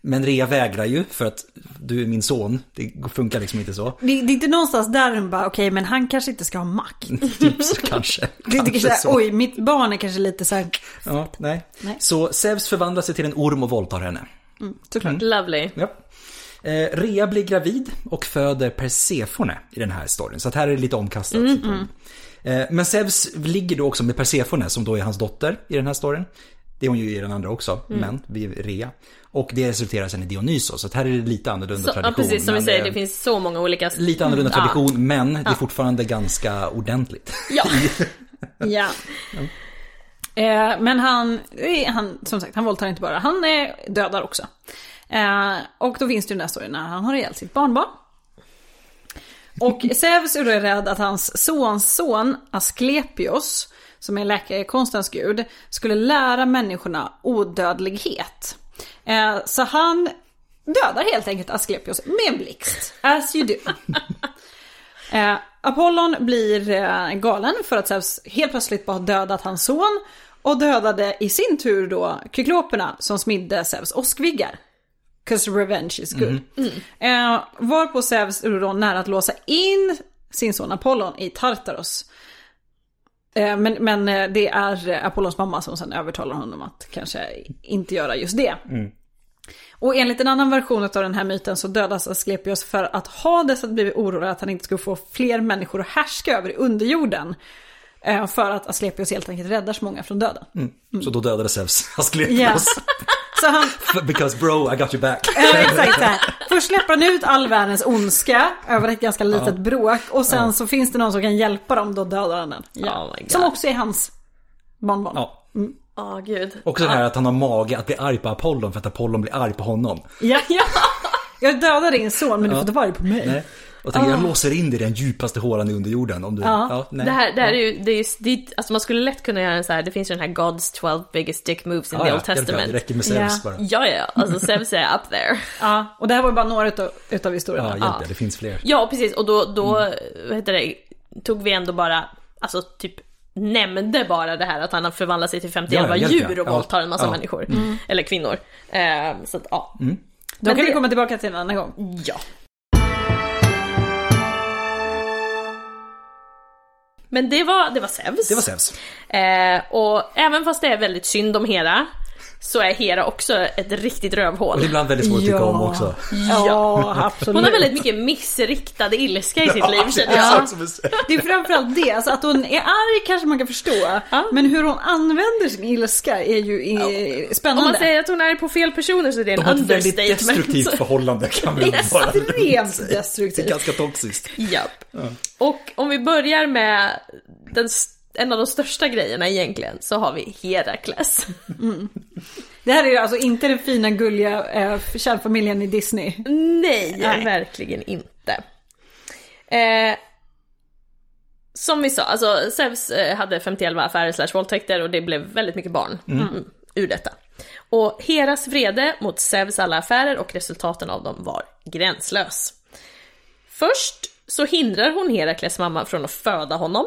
Men Rea vägrar ju för att du är min son, det funkar liksom inte så. Det, det är inte någonstans där den bara, okej men han kanske inte ska ha makt. Typ så kanske. Det kanske kanske, så. oj mitt barn är kanske lite så här, Ja, nej. Nej. Så Zeus förvandlar sig till en orm och våldtar henne. såklart. Lovely. Ja. Eh, Rea blir gravid och föder Persefone i den här storyn. Så att här är det lite omkastat. Eh, men Zeus ligger då också med Persefone som då är hans dotter i den här storyn. Det är hon ju i den andra också, men vid Rea. Och det resulterar sen i Dionysos. Så här är det lite annorlunda Så, ja, tradition. precis som vi säger, eh, det finns så många olika... Lite annorlunda Ja. tradition, men det är fortfarande ganska ordentligt. Ja, Ja. Eh, men han, eh, han, som sagt, han våldtar inte bara, han eh, dödar också. Eh, och då finns det ju den där storyn när han har ihjäl sitt barnbarn. Och Zeus är då rädd att hans sons son Asklepios, som är läkarkonstens gud, skulle lära människorna odödlighet. Eh, så han dödar helt enkelt Asklepios med en blixt. As you do. Eh, Apollon blir eh, galen för att Zeus helt plötsligt bara dödat hans son. Och dödade i sin tur då kykloperna som smidde Zeus åskviggar. 'Cause revenge is good. Eh, varpå Zeus är då nära att låsa in sin son Apollon i Tartaros. Eh, men, men eh, det är Apollons mamma som sen övertalar honom att kanske inte göra just det. Och enligt en annan version av den här myten så dödas Asklepios för att Hades hade blivit orolig att han inte skulle få fler människor att härska över i underjorden. Eh, För att Asklepios helt enkelt räddar så många från döden. Så då dödade Zeus. Asklepios. Så han, Because bro, I got your back. ja exakt så. Först släpper han ut all världens ondska över ett ganska litet bråk. Och sen så finns det någon som kan hjälpa dem, då dödar han den. Ja. Oh my God. som också är hans barnbarn. Ja. åh gud. Också det här att han har mage att bli arg på Apollon för att Apollon blir arg på honom. Ja, ja. Jag dödar din son men du får inte vara arg på mig. Nej. Och tänker, jag låser in dig i den djupaste hålan i underjorden om du... Ja. nej. Det här, det här är ju, det är, det är, alltså man skulle lätt kunna göra en så här, det finns ju den här God's 12 biggest dick moves in Ja, the ja, Old. Testament. Det räcker med Zeus Ja. bara. Ja, ja, alltså Zeus är up there. Ja, och det här var ju bara några utav, utav Ja, historierna. hjälp det, det finns fler. Ja, precis. Och då, då vad heter det, tog vi ändå bara, alltså typ nämnde bara det här att han har förvandlat sig till 51 Ja, ja, djur och Ja. våldtar en massa Ja. människor. Eller kvinnor. Eh, så att, ja. Då Men kan det- vi komma tillbaka till en annan gång. Ja. Men det var, det var Zeus. Det var Zeus. Eh, och även fast det är väldigt synd om Hera, så är Hera också ett riktigt Och det är rövhål. ibland väldigt svårt att tycka Ja. om också. Ja, absolut. Hon har väldigt mycket missriktad ilska i sitt liv känner det är jag. sak som är- Det är framförallt det, alltså att hon är arg kanske man kan förstå. Ja. Men hur hon använder sin ilska är ju Om spännande. man säger att hon är på fel personer så är det De en har ett väldigt understatement. destruktivt förhållande kan vi bara Extremt Det är destruktivt. ganska toxiskt. Japp. Och om vi börjar med den, st- en av de största grejerna egentligen, så har vi Herakles. Det här är ju alltså inte den fina gulliga eh, kärnfamiljen i Disney. Nej, Nej. verkligen inte. Eh, som vi sa, alltså Zeus eh, hade 51 affärer slash våldtäkter och det blev väldigt mycket barn mm. ur detta. Och Heras vrede mot Zeus alla affärer och resultaten av dem var gränslös. Först så hindrar hon Herakles mamma från att föda honom.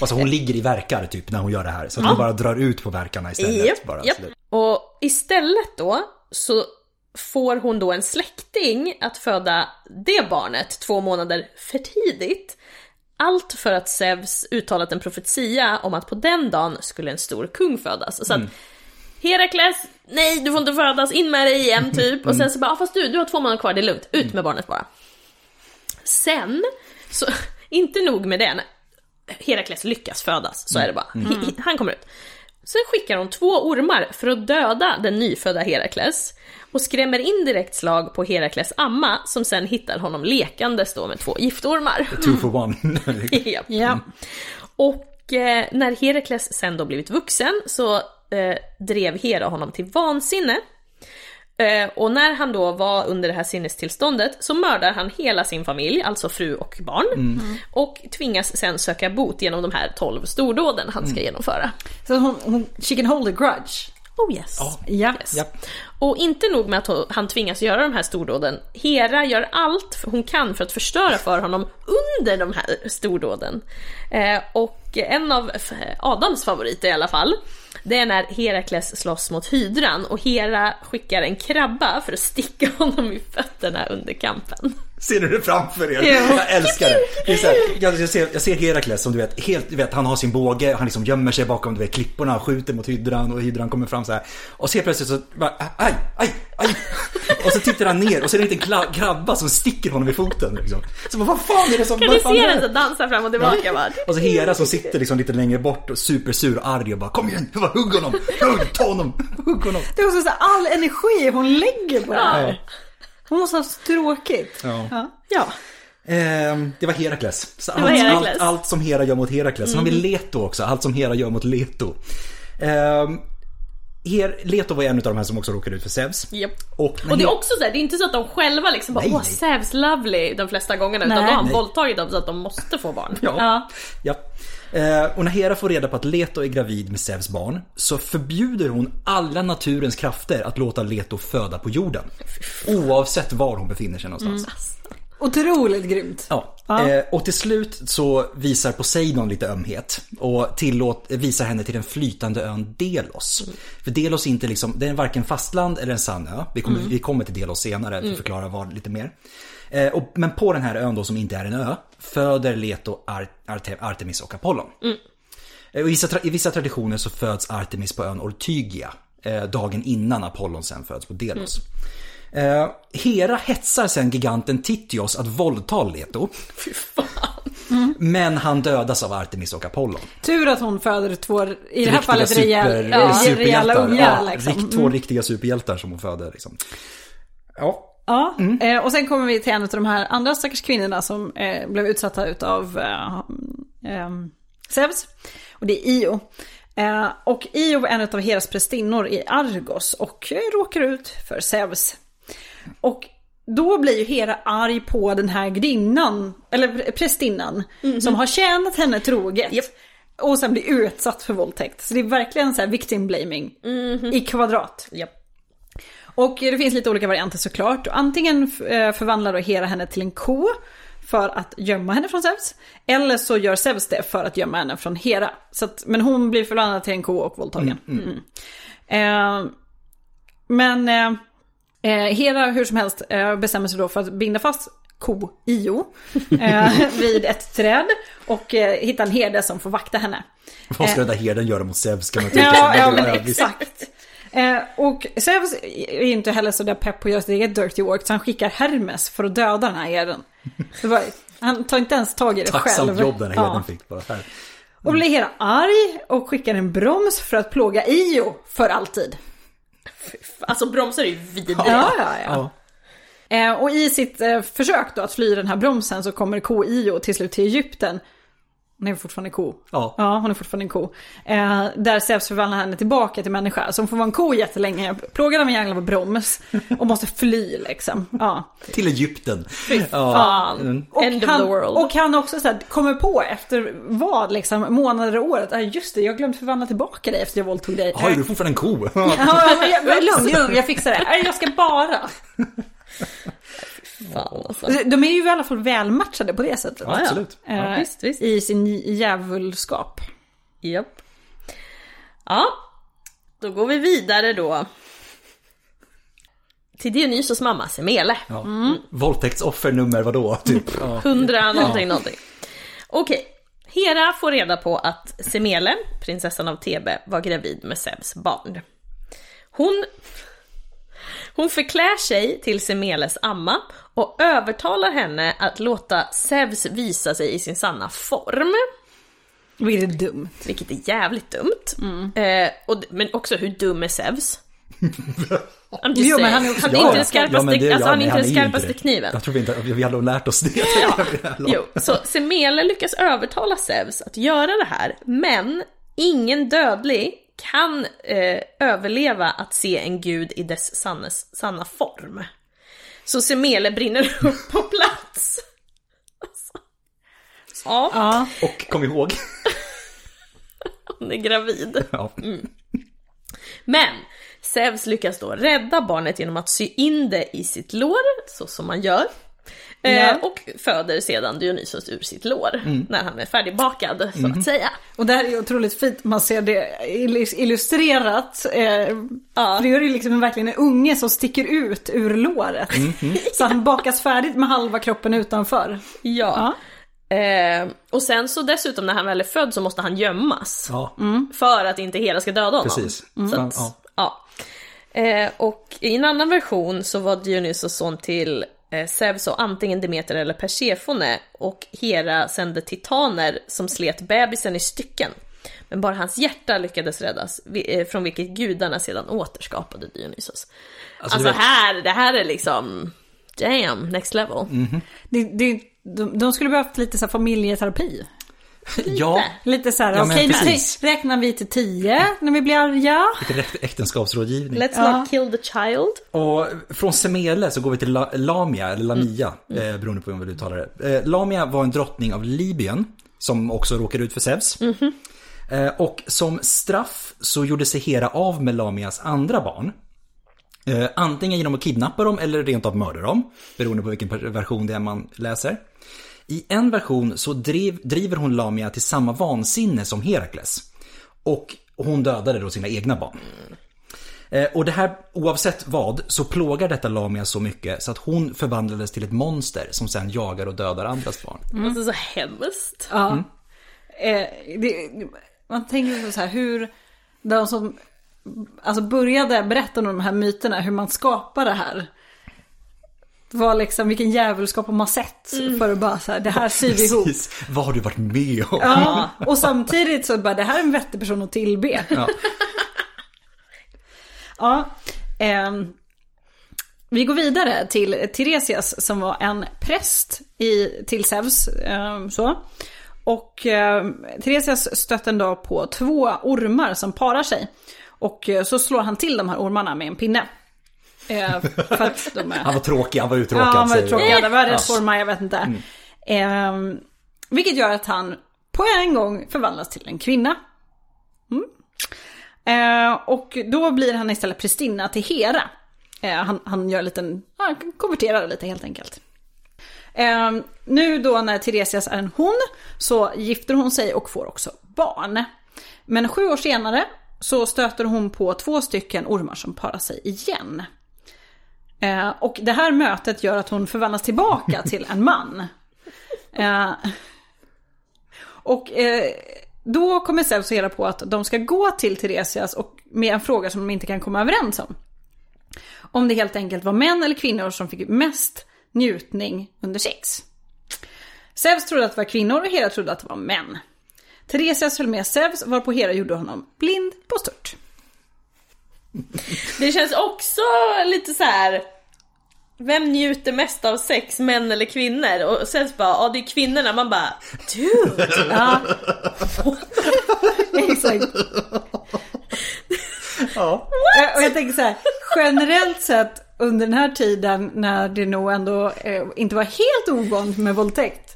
Alltså hon ligger i verkar typ när hon gör det här. Så att hon bara drar ut på verkarna istället. Japp, bara. det- Och istället då så får hon då en släkting att föda det barnet två månader för tidigt. Allt för att Zeus uttalat en profetia om att på den dagen skulle en stor kung födas. Så att Herakles, nej du får inte födas, in med dig igen typ. Och sen så bara, ah, fast du, du har två månader kvar, det är lugnt, ut med barnet bara. Sen, så inte nog med det, Herakles lyckas födas, så är det bara. Hi- Han kommer ut. Sen skickar hon två ormar för att döda den nyfödda Herakles och skrämmer indirekt slag på Herakles amma som sen hittar honom lekandes då med två giftormar. Two for one. Japp. Ja. Och eh, när Herakles sen då blivit vuxen så eh, drev Hera honom till vansinne. Eh, och när han då var under det här sinnestillståndet så mördar han hela sin familj, alltså fru och barn. Och tvingas sen söka bot genom de här 12 stordåden han ska genomföra. Så hon, hon, she can hold a grudge. Oh yes. Ja. Yes. Japp. Och inte nog med att han tvingas göra de här stordåden, Hera gör allt hon kan för att förstöra för honom under de här stordåden. Eh, och en av Adams favoriter i alla fall, det är när Herakles slåss mot hydran och Hera skickar en krabba för att sticka honom i fötterna under kampen. Ser du det framför er? Ja. Jag älskar det. det är så här, jag, jag, ser, jag ser Herakles som du vet, helt, du vet, han har sin båge, han liksom gömmer sig bakom du vet, klipporna, skjuter mot hydran och hydran kommer fram så här. Och helt plötsligt så bara, aj, aj, aj. Och så tittar han ner och så är det en liten krabba som sticker honom i foten. Liksom. Så bara, vad fan är det som... Kan ni fan se är den det? så dansa fram och tillbaka bara? Och så Hera som sitter liksom lite längre bort och supersur och arg och bara kom igen, bara, hugg honom, hugg, ta honom, hugg honom. Det är också så här, all energi hon lägger på det här. Hon måste ha så tråkigt. Ja. Ja. Ehm, det var Herakles. Så var allt, Herakles. Allt, allt som Hera gör mot Herakles. Sen har vi Leto också, allt som Hera gör mot Leto. Ehm, Her, Leto var en av de här som också råkade ut för Zeus. Japp. Och, Och det är också så här, det är inte så att de själva liksom bara Nej, åh nej. Zeus lovely de flesta gångerna utan Nej. då har han Nej. våldtagit dem så att de måste få barn. Ja. Ja. ja. Eh, och när Hera får reda på att Leto är gravid med Zeus barn så förbjuder hon alla naturens krafter att låta Leto föda på jorden. Oavsett var hon befinner sig någonstans. Otroligt grymt. Ja. Ja. Eh, och till slut så visar Poseidon lite ömhet och tillåt, visar henne till den flytande ön Delos. För Delos är inte liksom, det är varken fastland eller en sann ö. Vi kommer, vi kommer till Delos senare för att förklara vad lite mer. Eh, och, men på den här ön då som inte är en ö föder Leto Ar- Arte- Artemis och Apollon. Eh, och I vissa, I vissa traditioner så föds Artemis på ön Ortygia eh, dagen innan Apollon sen föds på Delos. Eh, Hera hetsar sen giganten Tityos att våldta Leto. Fy fan. Men han dödas av Artemis och Apollon. Tur att hon föder två, i det här fallet super- rejäl, ja, rejäla ungar Ja, liksom. rikt- Två riktiga superhjältar som hon föder. Liksom. Ja, Ja, eh, och sen kommer vi till en av de här andra stackars kvinnorna som eh, blev utsatta utav eh, eh, Zeus. Och det är Io. Eh, och Io var en av Heras prästinnor i Argos och eh, råkar ut för Zeus. Och då blir ju Hera arg på den här gudinnan, eller prästinnan, som har tjänat henne troget. Och sen blir utsatt för våldtäkt. Så det är verkligen så här victim blaming i kvadrat. Japp. Och det finns lite olika varianter såklart. Antingen eh, förvandlar då Hera henne till en ko för att gömma henne från Zeus. Eller så gör Zeus det för att gömma henne från Hera. Så att, men hon blir förvandlad till en ko och våldtagen. Mm. Eh, men eh, eh, Hera hur som helst eh, bestämmer sig då för att binda fast ko Io vid ett träd och hitta en herde som får vakta henne. Vad ska den där herden göra mot Zeus kan man tänka Ja, sig. ja men Ja, visst. exakt. Eh, och Zeus är inte heller så där pepp på att göra sitt eget dirty work så han skickar Hermes för att döda den här herden. Han tar inte ens tag i det själv. Tacksamt jobb den här herden Ja. fick. Bara här. Och blir hela arg och skickar en broms för att plåga Io för alltid. Alltså bromsar är ju vidriga. Ja, ja, ja. Ja. Eh, och i sitt eh, försök då att fly den här bromsen så kommer ko Io till slut till Egypten. Hon är fortfarande ko. Ja. Ja, hon är fortfarande en ko. Eh, där Zeus förvandlar henne tillbaka till människa. Så hon får vara en ko jättelänge, plågad av en jävla broms. Och måste fly liksom. Ja. Till Egypten. Fan. Mm. Och End of han, the world. Och han också så här, kommer på efter vad, liksom, månader och året. Ah, just det, jag har glömt förvandla tillbaka dig efter jag våldtog dig. Har du fortfarande en ko? Ja, men jag, men lugn, lugn, jag fixar det. Jag ska bara. Fan alltså. De är ju i alla fall välmatchade på det sättet. Ja, ja. Absolut. Eh, visst, visst. I sin djävulskap. Japp. Ja, då går vi vidare då. Till Dionysos mamma Semele. Ja. Våldtäktsoffer nummer vadå? Typ. Ja. Hundra någonting, någonting. Okej. Hera får reda på att Semele, prinsessan av Thebe, var gravid med Zeus barn. Hon, hon förklär sig till Semeles amma och övertalar henne att låta Zeus visa sig i sin sanna form. Vilket är dumt. Vilket är jävligt dumt. Eh, och, men också hur dum är Zeus? Jo, men han är han är inte Ja, den skarpaste, ja, alltså, ja, han är nej, inte den ju skarpaste kniven. Jag tror inte att vi hade lärt oss det. Jo, så Semele lyckas övertala Zeus att göra det här, men ingen dödlig kan eh, överleva att se en gud i dess sannes, sanna form. Så Semele brinner upp på plats. Alltså. Ja, Ja. Och kom ihåg. hon är gravid. Ja. Men Zeus lyckas då rädda barnet genom att sy in det i sitt lår, så som man gör. Eh, Ja. och föder sedan Dionysos ur sitt lår, när han är färdigbakad så att säga. Och det här är otroligt fint, man ser det illus- illustrerat. Eh, Ja. Det är ju liksom verkligen en unge som sticker ut ur låret. Så han bakas färdigt med halva kroppen utanför. Ja. Eh, och sen så dessutom när han väl är född så måste han gömmas. Ja, För att inte Hera ska döda honom. precis. Så att, Ja. ja. Eh, och i en annan version så var Dionysos son till Zeus och antingen Demeter eller Persefone och Hera sände titaner som slet bebisen i stycken. Men bara hans hjärta lyckades räddas, eh, från vilket gudarna sedan återskapade Dionysos. Alltså, du vet- här, det här är liksom, damn, next level. Det, det, de, de skulle behövt lite så här familjeterapi. Ja, Lite så här, Ja, okej precis. nu räknar vi till tio när vi blir arga. lite äkt- äktenskapsrådgivning. Let's Ja. not kill the child. Och från Semele så går vi till La- Lamia, eller Lamia, eh, beroende på hur man vill uttala det. Eh, Lamia var en drottning av Libyen, som också råkade ut för Zeus. Eh, och som straff så gjorde sig Hera av med Lamias andra barn. Eh, antingen genom att kidnappa dem eller rent av mörda dem, beroende på vilken version det är man läser. I en version så driv, driver hon Lamia till samma vansinne som Herakles. Och hon dödade då sina egna barn. Eh, Och det här, oavsett vad, så plågar detta Lamia så mycket så att hon förvandlades till ett monster som sen jagar och dödar andras barn. Alltså så hemskt. Ja. Eh, det, man tänker så här hur de som alltså började berätta om de här myterna, hur man skapar det här. Var liksom vilken djävulskap har man sett för att bara så här, det här syr vi ihop. Precis, vad har du varit med om? Ja, och samtidigt så bara, det här är en vettig person att tillbe. Ja. Ja, ehm, vi går vidare till Tiresias som var en präst i, till Zeus. så. Och ehm, Tiresias stötte en dag på två ormar som parar sig. Och eh, så slår han till de här ormarna med en pinne. Eh, är... Han var tråkig, han var uttråkad. Ja, han var uttråkad. Det var rätt jag vet inte. Ehm, vilket gör att han på en gång förvandlas till en kvinna. Mm. Eh, och då blir han istället prästinna till Hera. Eh, han, han gör en liten, han konverterar lite helt enkelt. Eh, nu då när Tiresias är en hon så gifter hon sig och får också barn. Men sju år senare så stöter hon på två stycken ormar som parar sig igen. Eh, och det här mötet gör att hon förvandlas tillbaka till en man. Eh, och eh, då kommer Zeus Hera på att de ska gå till Tiresias och med en fråga som de inte kan komma överens om. Om det helt enkelt var män eller kvinnor som fick mest njutning under sex. Zeus trodde att det var kvinnor och Hera trodde att det var män. Tiresias höll med Zeus varpå Hera gjorde honom blind på stört. Det känns också lite så här. Vem njuter mest av sex, män eller kvinnor? Och sen så bara, ja det är kvinnorna, man bara Dude! Ja. Exakt. Ja. Och jag tänker så här, generellt sett under den här tiden när det nog ändå eh, inte var helt ovanligt med våldtäkt.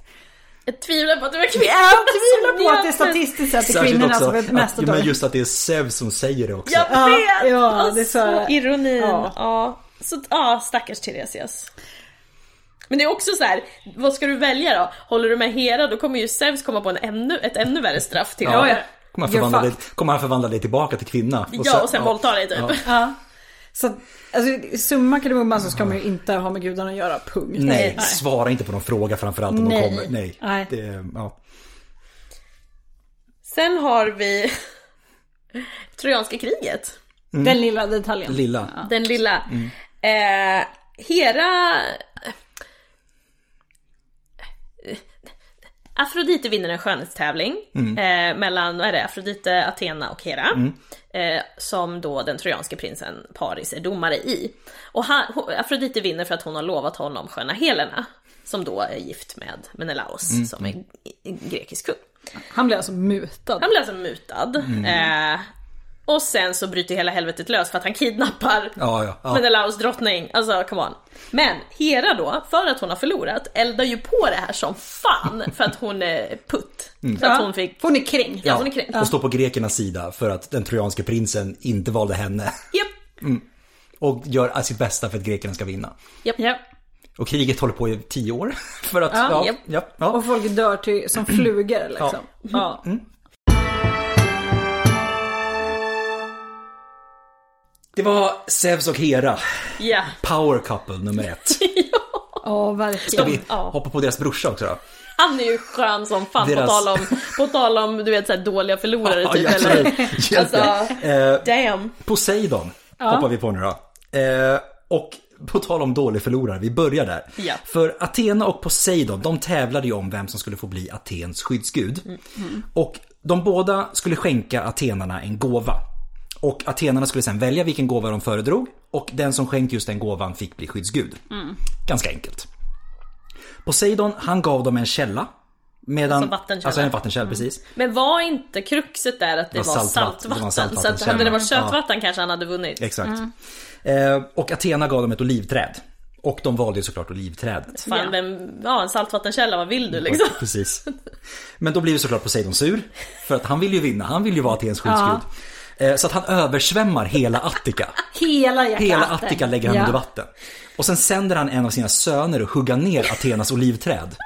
Jag tvivlar på att det var kvinnor Jag tvivlar på som att det njöt. statistiskt sett är kvinnorna också som är mest att, men just att det är Zeus som säger det också. Jag Ja, vet! ja, det är så- alltså, ironin. ja. Ja. Så, ja, stackars Tiresias. Men det är också så här, vad ska du välja då? Håller du med Hera, då kommer ju Zeus komma på en ännu, ett ännu värre straff till Ja. dig. Kommer, han förvandla dig, kommer han förvandla dig tillbaka till kvinna? Ja, och sen våldta dig typ. Ja. Ja. Så att, alltså, summa kardemumman så ska man ju inte ha med gudarna att göra, punkt. Nej, svara inte på någon fråga framförallt om Nej. de kommer. Nej. Nej. Det, ja. Sen har vi Trojanska kriget. Den lilla detaljen. Lilla. Den lilla. Eh, Hera... Afrodite vinner en skönhetstävling eh, mellan, vad är det, Afrodite, Athena och Hera. Eh, som då den trojanske prinsen Paris är domare i. Och han, Afrodite vinner för att hon har lovat honom sköna Helena. Som då är gift med Menelaos som är grekisk kung. Han blev alltså mutad. Han blir alltså mutad. Eh, och sen så bryter hela helvetet lös för att han kidnappar Ja, ja, ja. Menelaos drottning. Alltså come on. Men Hera då, för att hon har förlorat, eldar ju på det här som fan för att hon är putt. Så att hon fick... Hon är kränkt. Ja, hon är kränkt. Och står på grekernas sida för att den trojanske prinsen inte valde henne. Japp. Och gör sitt bästa för att grekerna ska vinna. Ja. Och kriget håller på i tio år. För att, Ja, ja, japp. ja, ja. Och folk dör till, som flugor liksom. Ja. Det var Zeus och Hera. Ja. Power couple nummer ett. Ja, verkligen. Vi Ja. hoppar på deras brorsa också då. Han är ju skön som fan Deras- på tal om, på tal om du vet så här, dåliga förlorare typ. Ja, eller, alltså, Eh, damn. Poseidon hoppar vi på nu då. Eh, och på tal om dålig förlorare, vi börjar där. Ja. För Athena och Poseidon, de tävlade ju om vem som skulle få bli Atens skyddsgud. Och de båda skulle skänka atenarna en gåva. Och atenarna skulle sen välja vilken gåva de föredrog. Och den som skänkte just den gåvan fick bli skyddsgud. Ganska enkelt. Poseidon, han gav dem en källa. Medan, Alltså vattenkälla. Alltså en vattenkälla, precis. Men var inte kruxet där att det Det var var saltvatten? saltvatten. Det var så att saltvattenkälla. hade det varit Ja. sötvatten kanske han hade vunnit. Exakt. Eh, och Athena gav dem ett olivträd. Och de valde ju såklart olivträdet. Fan, Ja. vem, ja en saltvattenkälla, vad vill du liksom? Precis. Men då blir ju såklart Poseidon sur. För att han vill ju vinna, han vill ju vara Atens skyddsgud. Eh, Så att han översvämmar hela Attika. Hela Hela. Attika lägger han Ja. under vatten. Och sen sänder han en av sina söner att hugga ner Athenas olivträd.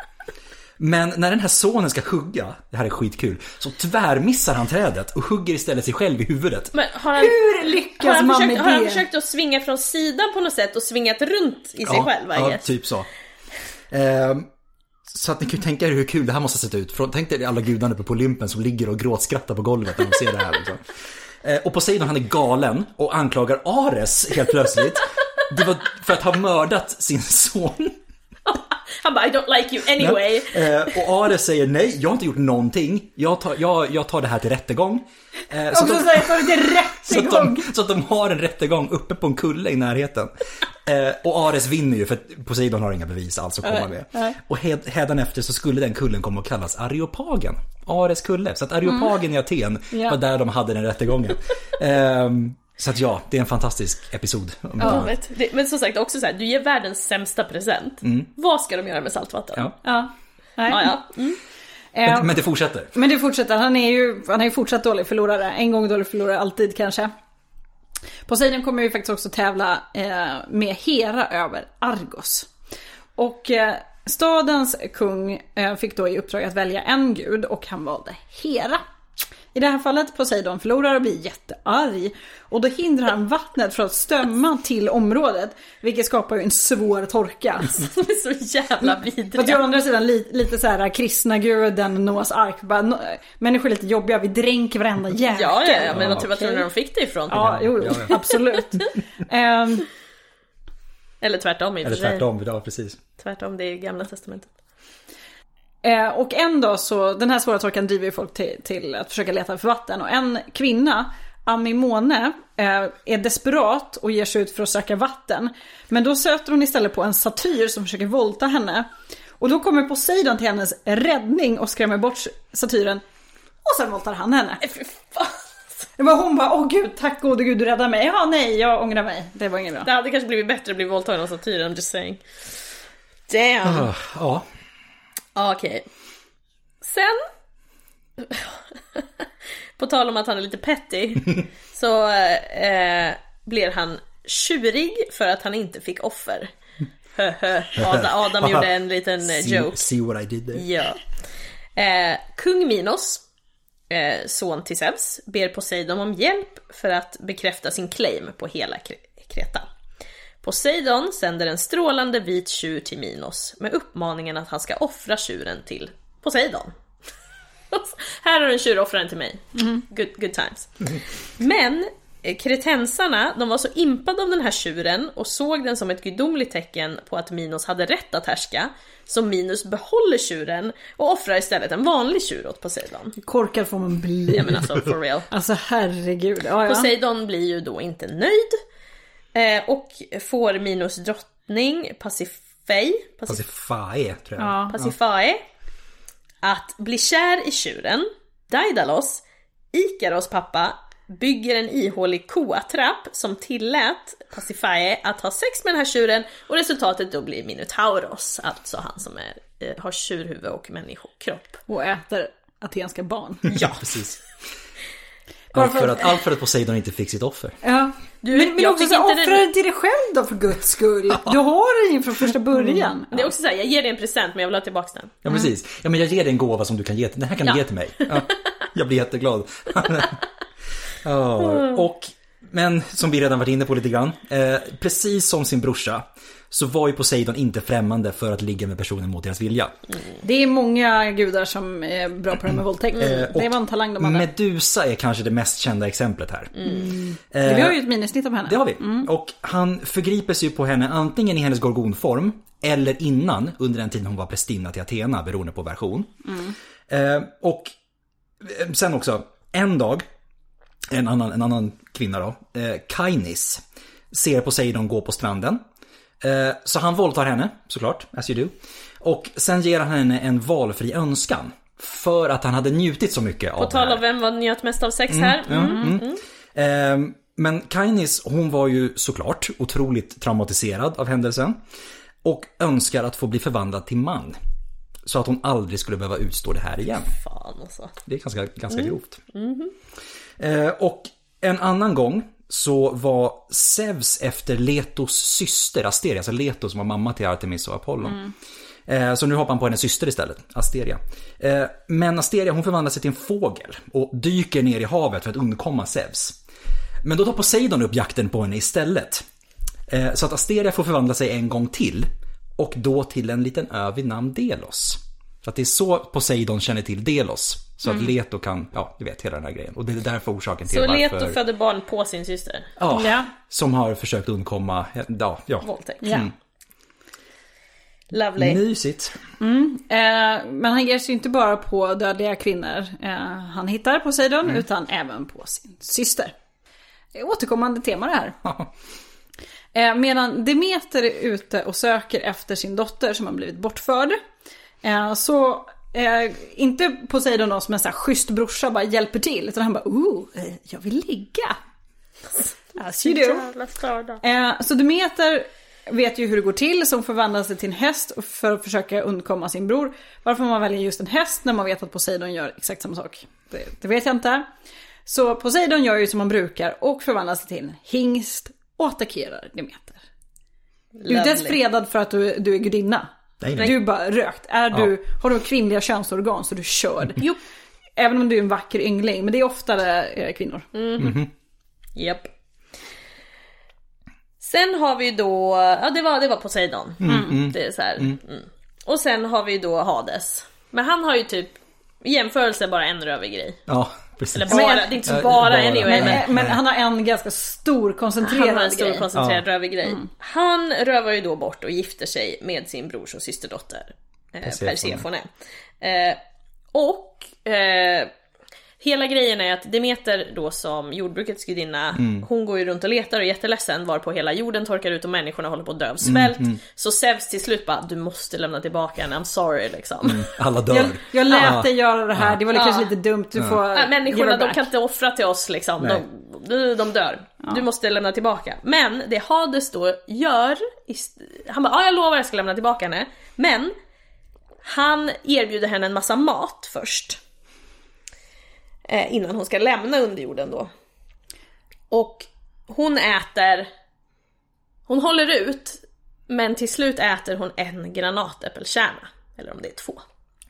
Men när den här sonen ska hugga, det här är skitkul, så tvärmissar han trädet och hugger istället sig själv i huvudet. Men har han, Hur lyckas har han, man försökt, med har han det? försökt att svinga från sidan på något sätt och svingat runt i sig ja, själv? Ja, guess? typ så. Ehm, så att ni kan ju tänka er hur kul det här måste ha sett ut. Tänk dig alla gudarna uppe på Olympen som ligger och gråtskrattar på golvet när de ser det här. Liksom. Eh, och Poseidon han är galen och anklagar Ares helt plötsligt. Det var för att ha mördat sin son. Han bara I don't like you anyway. Eh, och Ares säger nej, jag har inte gjort någonting. Jag tar, jag, jag tar det här till rättegång. Eh, så, så de, så, att de, så att de har en rättegång uppe på en kulle i närheten. Eh, och Ares vinner ju för att Poseidon har inga bevis alls att komma med. nej. Och hed, hädanefter så skulle den kullen komma att kallas Areopagen. Ares kulle. Så att Areopagen i Aten Ja. var där de hade den rättegången. Ehm, Så att ja, det är en fantastisk episod. Ja, vet. Det, men som sagt också så här, du ger världens sämsta present. Vad ska de göra med saltvatten? Ja. Ja. Nej. Ja. Mm. Eh, Men, men det fortsätter. Men det fortsätter, han är ju, han är ju fortsatt dålig förlorare. En gång dålig förlorare, alltid kanske. Poseidon kommer ju faktiskt också tävla eh, med Hera över Argos. Och eh, stadens kung eh, fick då i uppdrag att välja en gud och han valde Hera. I det här fallet Poseidon förlorar och blir jättearg. Och då hindrar han vattnet från att strömma till området. Vilket skapar ju en svår torka. De är så jävla att jag å andra sidan li, lite så här kristna guden, Noahs ark. Bara, no, människor är lite jobbiga, vi dränker varenda jäkel. Ja, ja, ja, men vad tror ni de fick det ifrån? Ja, jo, jo, Ja, ja. absolut. Ehm, Eller tvärtom i Eller tvärtom, ja precis. Tvärtom, det är gamla testamentet. Eh, och en dag så, den här svåra torkan driver ju folk till, till att försöka leta för vatten. Och en kvinna, Amimone, eh, är desperat och ger sig ut för att söka vatten. Men då söter hon istället på en satyr som försöker våldta henne. Och då kommer Poseidon till hennes räddning och skrämmer bort satyren. Och sen våldtar han henne. Det var hon bara, åh gud, tack gode gud du räddade mig. Ja, nej, jag ångrar mig. Det var inget bra. Det hade kanske blivit bättre att bli våldtagen av satyr, I'm just saying. Damn. Ah, Ja, Okej. Sen... På tal om att han är lite petty, så eh, blir han tjurig för att han inte fick offer. Adam, Adam gjorde en liten eh, see, joke. see what I did there. Ja. Eh, kung Minos, eh, son till Zeus, ber Poseidon om hjälp för att bekräfta sin claim på hela Kre- Kreta. Poseidon sänder en strålande vit tjur till Minos med uppmaningen att han ska offra tjuren till Poseidon. Här har du en tjur, offra den till mig. Good, good times. Men eh, kretensarna, de var så impade av den här tjuren och såg den som ett gudomligt tecken på att Minos hade rätt att härska. Så Minos behåller tjuren och offrar istället en vanlig tjur åt Poseidon. Korkad får man bli. Ja men alltså for real. Alltså herregud. Ja, ja. Poseidon blir ju då inte nöjd. Eh, och får Minos drottning Pasiphae, Pasif- Pacifae, tror jag. Ja. Pasiphae att bli kär i tjuren. Daidalos, Ikaros pappa, bygger en ihålig koatrapp som tillät Pasiphae att ha sex med den här tjuren och resultatet då blir Minotauros, alltså han som är, eh, har tjurhuvud och människokropp. Och äter atenska barn. Ja, precis. Allt för, att, allt för att Poseidon inte fick sitt offer. Ja. Du, men men också så inte offra den- till dig själv då för guds skull. Du har den ju från första början. Det är också såhär, jag ger dig en present men jag vill ha tillbaka den. Ja, precis. Ja, men jag ger dig en gåva som du kan ge till, den här kan Ja. du ge till mig. Ja, jag blir jätteglad. ja, och, men som vi redan varit inne på lite grann, eh, precis som sin brorsa så var ju Poseidon inte främmande för att ligga med personen mot deras vilja. Det är många gudar som är bra på det här med våldtäkt. Eh, det var en talang de hade. Medusa är kanske det mest kända exemplet här. Vi har ju ett minisnitt om henne. Det har vi. Och han förgriper sig ju på henne antingen i hennes gorgonform eller innan, under den tiden hon var prästinna till Athena, beroende på version. Eh, och eh, sen också, en dag, en annan, en annan kvinna då, eh, Kainis, ser Poseidon gå på stranden. Eh, så han våldtar henne, såklart, as you do. Och sen ger han henne en valfri önskan. För att han hade njutit så mycket av På det tal här. om vem var njöt mest av sex här? Ja, mm. Ehm, Men Kainis, hon var ju såklart otroligt traumatiserad av händelsen. Och önskar att få bli förvandlad till man. Så att hon aldrig skulle behöva utstå det här igen. Fan alltså. Det är ganska, ganska grovt. Eh, och en annan gång så var Zeus efter Letos syster, Asteria, alltså Leto som var mamma till Artemis och Apollon. Eh, Så nu hoppar han på hennes syster istället, Asteria. Eh, Men Asteria hon förvandlar sig till en fågel och dyker ner i havet för att undkomma Zeus. Men då tar Poseidon upp jakten på henne istället. Eh, Så att Asteria får förvandla sig en gång till. Och då till en liten ö vid namn Delos. Så att det är så Poseidon känner till Delos. Så att Leto kan, ja du vet hela den här grejen. Och det är därför orsaken till Så varför... Leto födde barn på sin syster? Ja, Ja. som har försökt undkomma, ja, ja. Våldtäkt? Ja. Lovely. Eh, Mysigt. men han ger sig inte bara på dödliga kvinnor eh, han hittar Poseidon, utan även på sin syster. Det är återkommande tema det här. Eh, medan Demeter är ute och söker efter sin dotter som har blivit bortförd. Eh, så eh, inte Poseidon då som en sån här schysst brorsa bara hjälper till. Utan han bara, ooh, eh, jag vill ligga. As you do. Eh, så Demeter vet ju hur det går till, som förvandlar sig till en häst för att försöka undkomma sin bror. Varför man väljer just en häst när man vet att Poseidon gör exakt samma sak, det, det vet jag inte. Så Poseidon gör ju som man brukar och förvandlar sig till en hingst och attackerar Demeter. Du är inte fredad för att du, du är gudinna. Nej, nej. Du är bara rökt. Är du, har du kvinnliga könsorgan så är du körd. Jo. Även om du är en vacker yngling, men det är oftare eh, kvinnor. Japp. Sen har vi då, ja det var, det var Poseidon. Det är så här. Mm. Och sen har vi då Hades. Men han har ju typ i jämförelse bara en rövig grej. Ja, precis. Eller bara, det är inte så Ja, bara, bara. anyway. Men, Men, men han har en ganska stor koncentrerad han har en stor grej. koncentrerad rövig grej. Han rövar ju då bort och gifter sig med sin brors och systerdotter eh, Persefone. Persefone. Eh, och eh, hela grejen är att Demeter då som jordbrukets gudinna, hon går ju runt och letar och är jätteledsen varpå hela jorden torkar ut och människorna håller på att dö av svält. Så Zeus till slut bara, du måste lämna tillbaka henne, I'm sorry liksom. Alla dör. Jag, jag lät Ja. dig göra det här, det var Ja. kanske lite dumt. Du får give människorna de kan inte offra till oss liksom. Nej. De, de dör. Du måste lämna tillbaka. Men det Hades då gör, han bara ja jag lovar jag ska lämna tillbaka henne. Men han erbjuder henne en massa mat först. Eh, innan hon ska lämna underjorden då. Och hon äter, hon håller ut, men till slut äter hon en granatäppelkärna. Eller om det är två.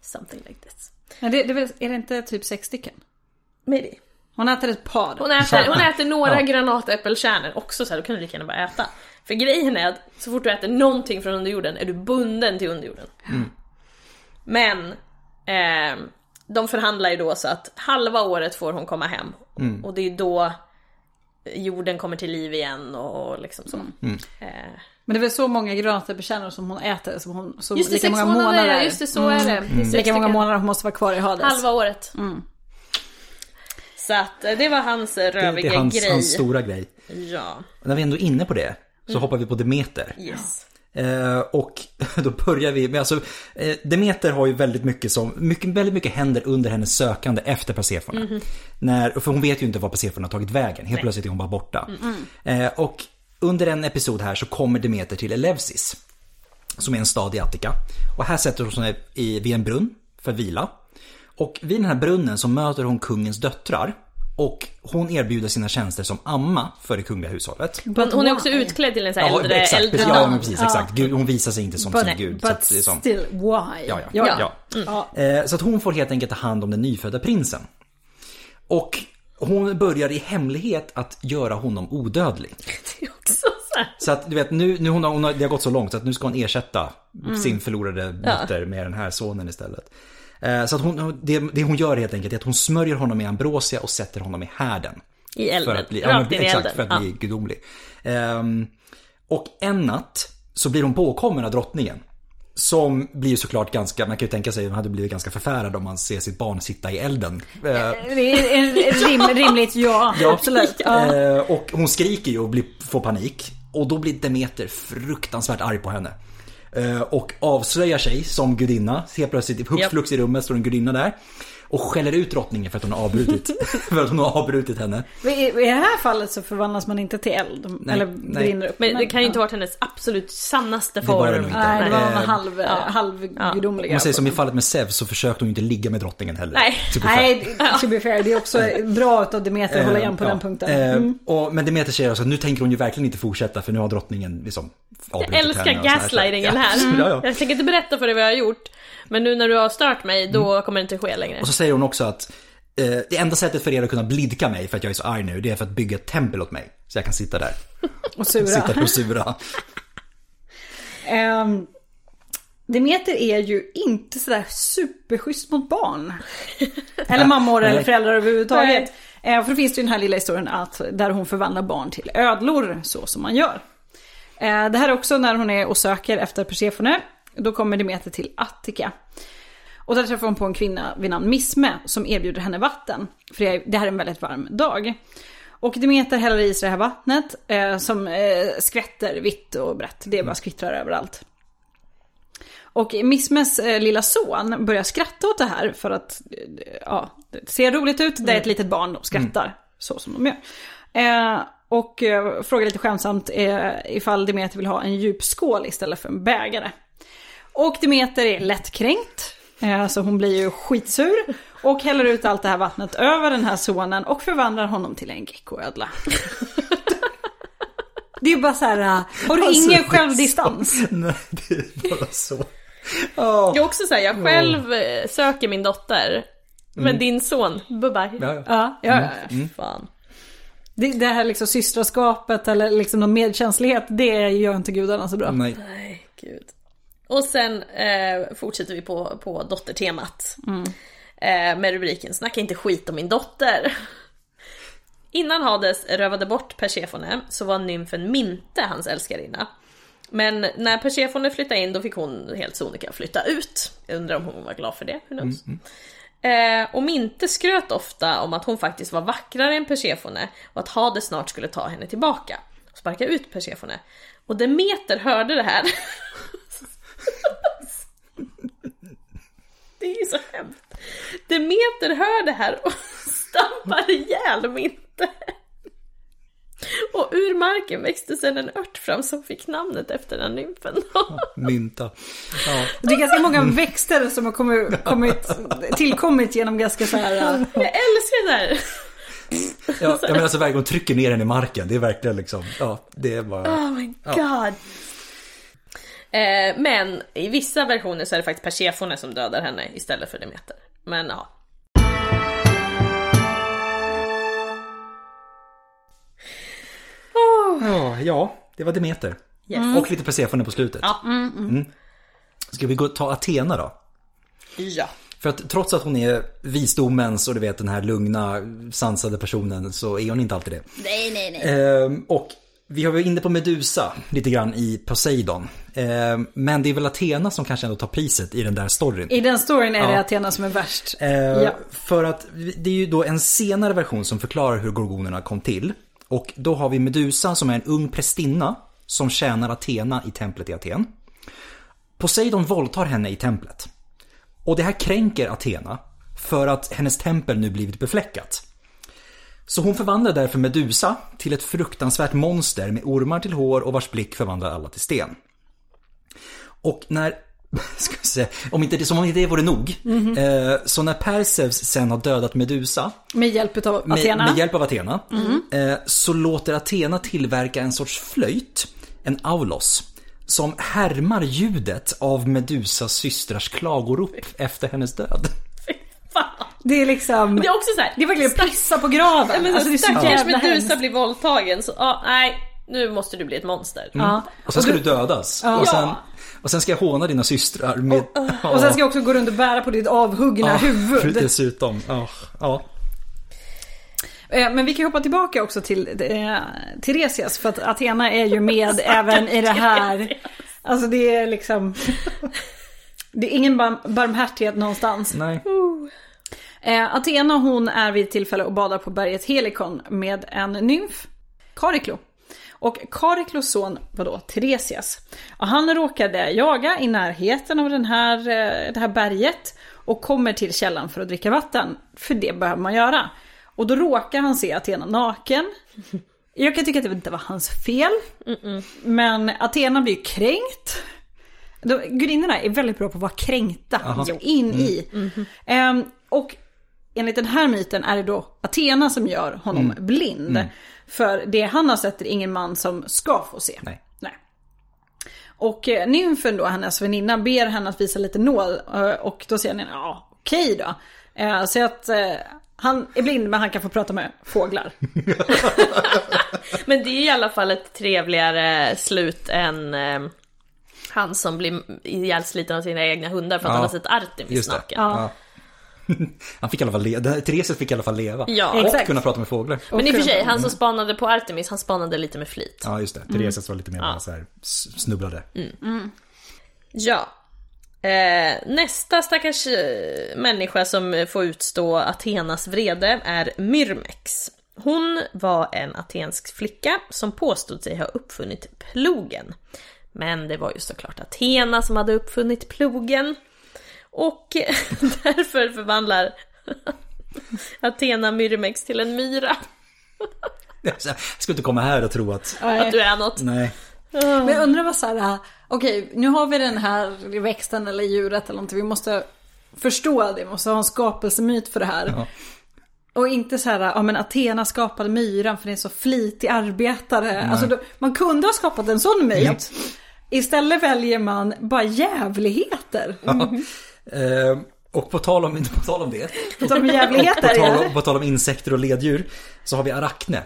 Something like this. Men det, det är, väl, är det inte typ sex stycken? Maybe. Hon äter ett par. Hon äter, hon äter några Ja. granatäppelkärnor också så här, då kan du lika gärna bara äta. För grejen är att så fort du äter någonting från underjorden är du bunden till underjorden. Men ehm, de förhandlar ju då så att halva året får hon komma hem. Och det är då jorden kommer till liv igen och liksom så. Eh, Men det är väl så många granatäppelkärnor som hon äter, som hon, som just det, lika sex många månader, månader. just det, så är det. det. sex Lika många månader hon måste vara kvar i Hades. Halva året. Så att eh, det var hans det, röviga det är hans, grej. hans stora grej. Ja, när vi ändå är inne på det så hoppar vi på Demeter. yes. Eh, och då börjar vi med, alltså eh, Demeter har ju väldigt mycket som, mycket, väldigt mycket händer under hennes sökande efter Persefone. När, för hon vet ju inte var Persefone har tagit vägen, helt plötsligt är hon bara borta. Eh, och under en episod här så kommer Demeter till Eleusis. Som är en stad i Attika. Och här sätter hon sig i, vid en brunn för att vila. Och vid den här brunnen så möter hon kungens döttrar. Och hon erbjuder sina tjänster som amma för det kungliga hushållet. Hon, hon är också utklädd till en sån här äldre, exakt, äldre precis, ja, men precis, exakt. Gud, hon visar sig inte som But, sin gud. så but att det är som, still, why? ja, ja, Ja. ja. Ja. Eh, Så att hon får helt enkelt ta hand om den nyfödda prinsen. Och hon börjar i hemlighet att göra honom odödlig. Det är också så här. Så att du vet, nu, nu hon har, hon har, det har gått så långt så att nu ska hon ersätta sin förlorade dotter med den här sonen istället. Eh, Så att hon, det, det hon gör helt enkelt är att hon smörjer honom med ambrosia och sätter honom i härden. I elden. För att bli, ja, Rakt men, in i exakt, elden. för att Ja. bli gudomlig. Ehm, och en natt så blir hon påkommen av drottningen. Som blir såklart ganska, man kan ju tänka sig, hon hade blivit ganska förfärad om man ser sitt barn sitta i elden. Eh, Det är rim, rimligt ja, absolut. Ja. Eh, och hon skriker ju och blir, får panik. Och då blir Demeter fruktansvärt arg på henne. Eh, och avslöjar sig som gudinna. Helt plötsligt, hux Japp. flux i rummet står en gudinna där. Och skäller ut drottningen för att hon har avbrutit, för att hon har avbrutit henne. Men I, I det här fallet så förvandlas man inte till eld. eller nej. brinner upp. Men det kan ju inte ha varit hennes absolut sannaste Det var det form. nog inte. Nej, det var Eh, en halv, halvgudomliga. Om man säger som i fallet med Zeus så försökte hon ju inte ligga med drottningen heller. Nej. To be fair. Nej, to be fair, det är också bra av Demeter att hålla igen på Eh, den ja. punkten. Eh, Mm. och, men Demeter säger alltså att nu tänker hon ju verkligen inte fortsätta för nu har drottningen liksom avbrutit Jag älskar henne så här. gaslightingen Ja. här. Ja, ja. Jag tänker inte berätta för dig vad jag har gjort. Men nu när du har stört mig, då kommer det inte ske längre. Och så säger hon också att eh, det enda sättet för er att kunna blidka mig för att jag är så arg nu, det är för att bygga ett tempel åt mig. Så jag kan sitta där. Och sura. Sitta där och sura. Ehm, Demeter är ju inte sådär superschysst mot barn. Eller mammor eller Nej. föräldrar överhuvudtaget. Eh, för det finns det ju den här lilla historien att, där hon förvandlar barn till ödlor, så som man gör. Eh, det här är också när hon är och söker efter Persefone. Då kommer Demeter till Attika. Och där träffar hon på en kvinna vid namn Misme som erbjuder henne vatten. För det är- det här är en väldigt varm dag. Och Demeter häller i sig det här vattnet eh, som eh, skvätter vitt och brett. Det bara skvittrar överallt. Och Mismes eh, lilla son börjar skratta åt det här för att, eh, ja, det ser roligt ut. Det är ett litet barn, de skrattar så som de gör. Eh, Och eh, frågar lite skämtsamt ifall Demeter vill ha en djup skål istället för en bägare. Och Demeter är lättkränkt, eh, så hon blir ju skitsur. Och häller ut allt det här vattnet över den här sonen och förvandlar honom till en geckoödla. Det är bara så här, eh, har du Alltså, ingen det är självdistans? Nej, det är bara så. Ja. Jag är också säga, jag själv eh, söker min dotter. Men din son. Mm. Ja, ja. Ja, ja, ja. Mm. Fan. Det, det här liksom systraskapet eller liksom någon medkänslighet, det gör inte gudarna så bra. Nej. Nej, gud. Och sen eh, fortsätter vi på, på dottertemat. Eh, med rubriken Snacka inte skit om min dotter. Innan Hades rövade bort Persefone så var nymfen Minte hans älskarinna. Men när Persefone flyttade in då fick hon helt sonika flytta ut. Jag undrar om hon var glad för det, who knows? Eh, och Minte skröt ofta om att hon faktiskt var vackrare än Persefone och att Hades snart skulle ta henne tillbaka och sparka ut Persefone. Och Demeter hörde det här. det är ju så hemskt. Demeter hör det här och stampar ihjäl Minte. Och ur marken växte sedan en ört fram som fick namnet efter den nymfen. Mynta. Ja. Det är ganska många växter som har kommit, kommit, tillkommit genom ganska så här... äh, Jag älskar det här! Ja, jag menar alltså verkligen, hon trycker ner den i marken. Det är verkligen liksom, ja, det är bara... Oh my god. Eh, men i vissa versioner så är det faktiskt Persefone som dödar henne istället för Demeter. Men ja. Ja, ja, det var Demeter. Yes. Och lite Persefone på slutet. Ja. Mm. Ska vi gå ta Athena då? Ja. För att trots att hon är visdomens och du vet den här lugna, sansade personen så är hon inte alltid det. Nej, nej, nej. Ehm, och vi har varit inne på Medusa lite grann i Poseidon. Ehm, men det är väl Athena som kanske ändå tar priset i den där storyn. I den storyn är det Ja. Athena som är värst. Eh, Ja. För att det är ju då en senare version som förklarar hur gorgonerna kom till. Och då har vi Medusa som är en ung prästinna som tjänar Athena i templet i Aten. Poseidon våldtar henne i templet. Och det här kränker Athena för att hennes tempel nu blivit befläckat. Så hon förvandlar därför Medusa till ett fruktansvärt monster med ormar till hår och vars blick förvandlar alla till sten. Och när, ska se, om inte det, som om inte det vore nog, eh, så när Perseus sen har dödat Medusa Med hjälp av med, Athena. med hjälp av Athena, eh, så låter Athena tillverka en sorts flöjt, en aulos, som härmar ljudet av Medusas systrars klagorop efter hennes död. Det är liksom... Det är också så här. Det är verkligen pissa på graven. Ja, men alltså, det är så stackars jävla Medusa hemskt. blir våldtagen så, ja, nej, nu måste du bli ett monster. Ja. Och sen ska du dödas. Och, sen, och sen ska jag håna dina systrar med... Och sen ska jag också gå runt och bära på ditt avhuggna Ja, huvud. Dessutom. Ja, ja. Eh, Men vi kan hoppa tillbaka också till eh, Tiresias för att Athena är ju med även i det här. Alltså det är liksom... Det är ingen bar- barmhärtighet någonstans. Nej. Eh, Athena hon är vid ett tillfälle och badar på berget Helikon med en nymf, Kariklo. Och Kariklos son var då Tiresias. Och han råkade jaga i närheten av den här, eh, det här berget och kommer till källan för att dricka vatten. För det behöver man göra. Och då råkar han se Athena naken. Jag kan tycka att det inte var hans fel. Men Athena blir kränkt. Gudinnorna är väldigt bra på att vara kränkta. Liksom, in i. Ehm, och enligt den här myten är det då Athena som gör honom blind. För det han har sett är ingen man som ska få se. Nej. Nej. Och eh, nymfen då, hennes väninna, ber henne att visa lite nåd. eh, Och då säger han, ja okej då. Eh, Så att eh, han är blind men han kan få prata med fåglar. Men det är i alla fall ett trevligare slut än eh, han som blir ihjälsliten av sina egna hundar för att Ja, han har sett Artemis naken. Ja. Han fick i alla fall leva. Therese fick i alla fall leva. Ja. Och Exakt. kunna prata med fåglar. Men i och för sig, han som spanade på Artemis, han spanade lite med flit. Ja, just det. Therese var lite mer bara så här snubblade. Ja. Eh, nästa stackars eh, människa som får utstå Athenas vrede är Myrmex. Hon var en atensk flicka som påstod sig ha uppfunnit plogen. Men det var ju såklart Athena som hade uppfunnit plogen. Och därför förvandlar Athena Myrmex till en myra. Jag ska inte komma här och tro att... Att du är något. Nej. Men jag undrar vad så här, okej nu har vi den här växten eller djuret eller någonting. Vi måste förstå det, vi måste ha en skapelsemyt för det här. Ja. Och inte så här, ja men Athena skapade myran för det är en så flitig arbetare. Alltså då, man kunde ha skapat en sån myt. Istället väljer man bara jävligheter. Eh, och på tal om, på tal om det. På tal om På jävligheter, tal, ja. om, på tal om insekter och leddjur. Så har vi Arachne.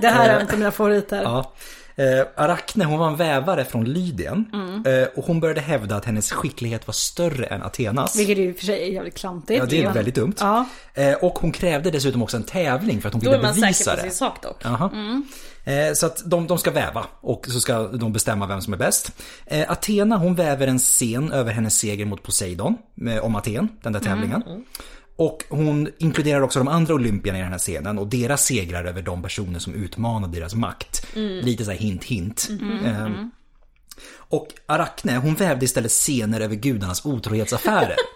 Det här är en av mina favoriter. Ja. Eh, Arachne hon var en vävare från Lydien. Mm. Eh, och hon började hävda att hennes skicklighet var större än Athenas. Vilket och för sig är jävligt klantigt. Ja, det är väldigt dumt. Ja. Eh, och hon krävde dessutom också en tävling för att hon Då ville är man bevisa säker på det. sin sak dock. Jaha. Eh, Så att de, de ska väva och så ska de bestämma vem som är bäst. Eh, Athena hon väver en scen över hennes seger mot Poseidon eh, om Aten, den där tävlingen. Och hon inkluderar också de andra olympierna i den här scenen och deras segrar över de personer som utmanade deras makt. Lite så här hint hint. Eh, Och Arachne hon vävde istället scener över gudarnas otrohetsaffärer.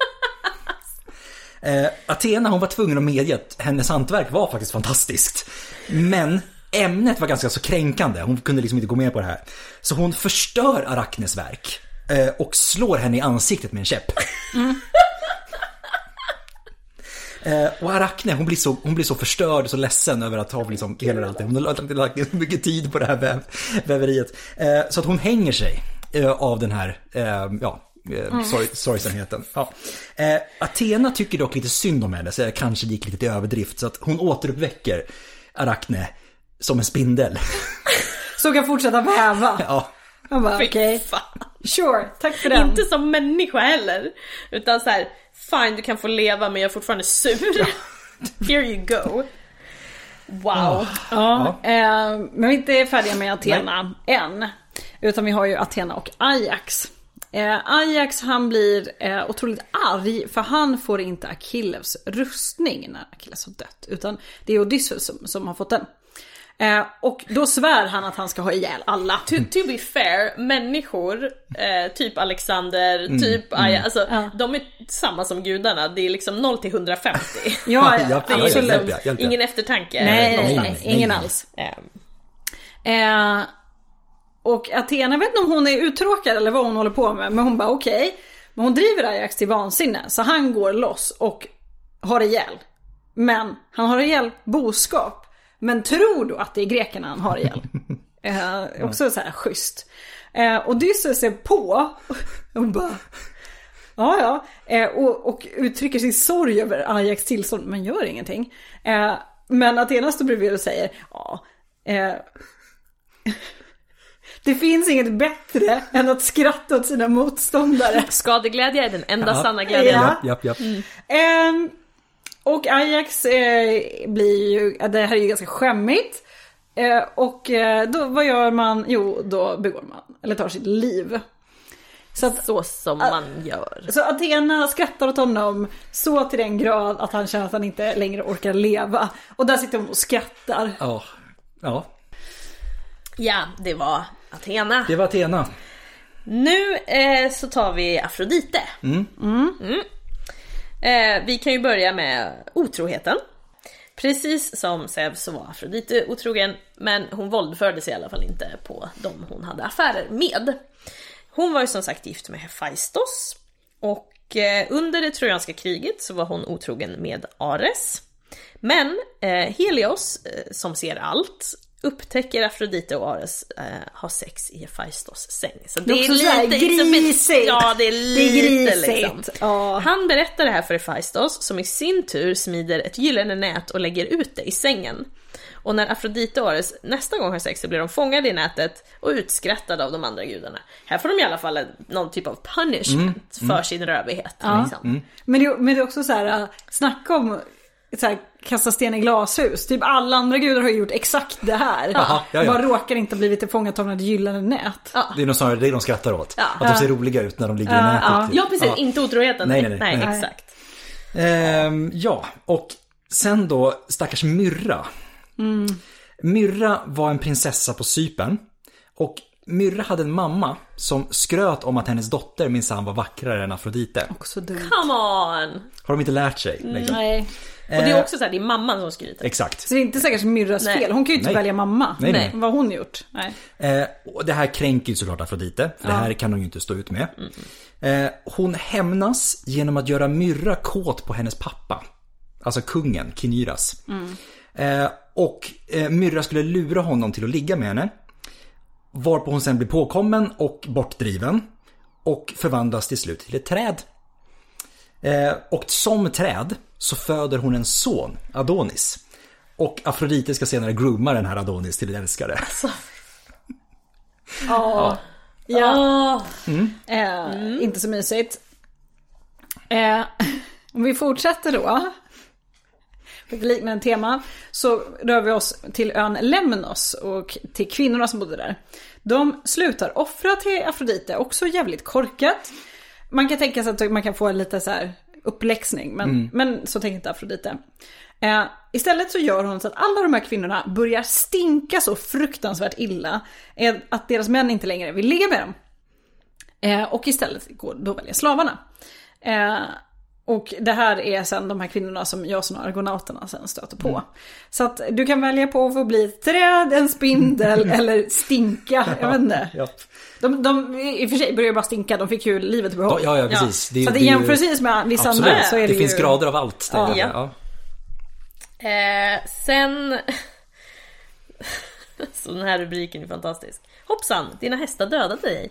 Eh, Athena hon var tvungen att medge att hennes hantverk var faktiskt fantastiskt. Men ämnet var ganska så kränkande, hon kunde liksom inte gå med på det här. Så hon förstör Arachnes verk eh, och slår henne i ansiktet med en käpp. Eh, och Arachne hon blir, så, hon blir så förstörd och så ledsen över att ha liksom hela allt det. Hon har lagt, lagt mycket tid på det här väv, väveriet. Eh, så att hon hänger sig av den här, ja, sorg, sorgsenheten. Ja. Eh, Athena tycker dock lite synd om henne, så det kanske gick lite till överdrift. Så att hon återuppväcker Arachne som en spindel. Så kan fortsätta väva. ja. Man bara okej, fan. sure, tack för den. Inte som människa heller. Utan så här, fine du kan få leva men jag är fortfarande sur. Here you go. Wow. Ja, eh, men vi är inte färdiga med Athena än. Utan vi har ju Athena och Ajax. Eh, Ajax han blir eh, otroligt arg för han får inte Achilles rustning när Achilles har dött. Utan det är Odysseus som, som har fått den. Eh, och då svär han att han ska ha ihjäl alla. To, to be fair, människor, eh, typ Alexander, typ Aja, alltså Ja. de är samma som gudarna. Det är liksom 0 till 150. Ja, Ja, Det är ja, hjälp, ja, hjälp, ja. ingen eftertanke. Nej, nej, nej, nej, ingen nej. alls. Eh, Eh, och Athena, jag vet inte om hon är uttråkad eller vad hon håller på med. Men hon bara okej. Men hon driver Ajax till vansinne. Så han går loss och har ihjäl. Men han har ihjäl boskap. Men tror då att det är grekerna han har ihjäl. eh, också så här schysst. Eh, Odysseus är på. Och bara Ja, ja. Eh, och, och uttrycker sin sorg över Ajax tillstånd, men gör ingenting. Eh, men Athena står bredvid och säger, ja. Eh, det finns inget bättre än att skratta åt sina motståndare. skadeglädje är den enda Ja. sanna glädjen. Ja. Japp, japp, japp. Ehm, och Ajax eh, blir ju, det här är ju ganska skämmigt. Eh, och eh, då, vad gör man? Jo, då begår man, eller tar sitt liv. Så att Så som man gör. Så Athena skrattar åt honom så till den grad att han känner att han inte längre orkar leva. Och där sitter hon och skrattar. Ja. ja, Ja, det var Athena. det var Athena. Nu eh, så tar vi Afrodite. Mm. Eh, vi kan ju börja med otroheten. Precis som Zeus så var Afrodite otrogen, men hon våldförde sig i alla fall inte på de hon hade affärer med. Hon var ju som sagt gift med Hephaistos och eh, under det trojanska kriget så var hon otrogen med Ares. Men eh, Helios, eh, som ser allt, upptäcker Afrodite och Ares eh, har sex i Hephaistos säng. Så det, är också så här liksom grisigt. ja, det är Det är lite liksom. Ja. Han berättar det här för Hephaistos som i sin tur smider ett gyllene nät och lägger ut det i sängen. Och när Afrodite och Ares nästa gång har sex så blir de fångade i nätet och utskrattade av de andra gudarna. Här får de i alla fall någon typ av punishment för sin rövighet. Liksom. Men, det, men det är också så här, äh, snacka om så här, kasta sten i glashus. Typ alla andra gudar har gjort exakt det här. Jaha, ja, ja. Bara råkar inte ha blivit tillfångatagna i ett gyllene nät. Ja. Det är nog snarare det de skrattar åt. Ja. Att de ser roliga ut när de ligger i Ja, nätet. ja. typ. Ja precis, inte otroheten. Nej, nej, nej. nej Nej. exakt. Ehm, ja, och sen då stackars Myrra. Myrra var en prinsessa på Cypern. Och Myrra hade en mamma som skröt om att hennes dotter minsann var vackrare än Afrodite. Också dumt. Come on! Har de inte lärt sig? Liksom? Nej. Och det är också så här, det är mamman som skryter. Exakt. Så det är inte säkert Myrras Nej. fel. Hon kan ju inte Nej. välja mamma. Nej, nej. Vad har hon gjort? Nej. Eh, och det här kränker ju såklart Afrodite, för det här kan hon ju inte stå ut med. Eh, hon hämnas genom att göra Myrra kåt på hennes pappa. Alltså kungen, Kinyras. Eh, och eh, Myrra skulle lura honom till att ligga med henne. Varpå hon sen blir påkommen och bortdriven. Och förvandlas till slut till ett träd. Eh, och som träd så föder hon en son, Adonis. Och Afrodite ska senare grooma den här Adonis till en älskare. Ja. ja. Åh, Eh, Inte så mysigt. Eh, om vi fortsätter då. Ett liknande tema. Så rör vi oss till ön Lemnos och till kvinnorna som bodde där. De slutar offra till Afrodite, också jävligt korkat. Man kan tänka sig att man kan få en lite så här uppläxning, men, men så tänker inte Afrodite. Eh, istället så gör hon så att alla de här kvinnorna börjar stinka så fruktansvärt illa eh, att deras män inte längre vill ligga med dem. Eh, och istället går då välja slavarna. Eh, och det här är sen de här kvinnorna som Jason och argonauterna sen stöter på. Så att du kan välja på att få bli ett träd, en spindel eller stinka. Jag vet inte. Ja. De, de i och för sig börjar bara stinka, de fick ju livet i behåll. Ja, ja, precis. Det är- så det i är ju- jämförelse med vissa Absolut. andra så är det, det ju... finns grader av allt. Det, Ja. ja. Ja. Eh, sen... Så den här rubriken är fantastisk. Hoppsan, dina hästar dödade dig.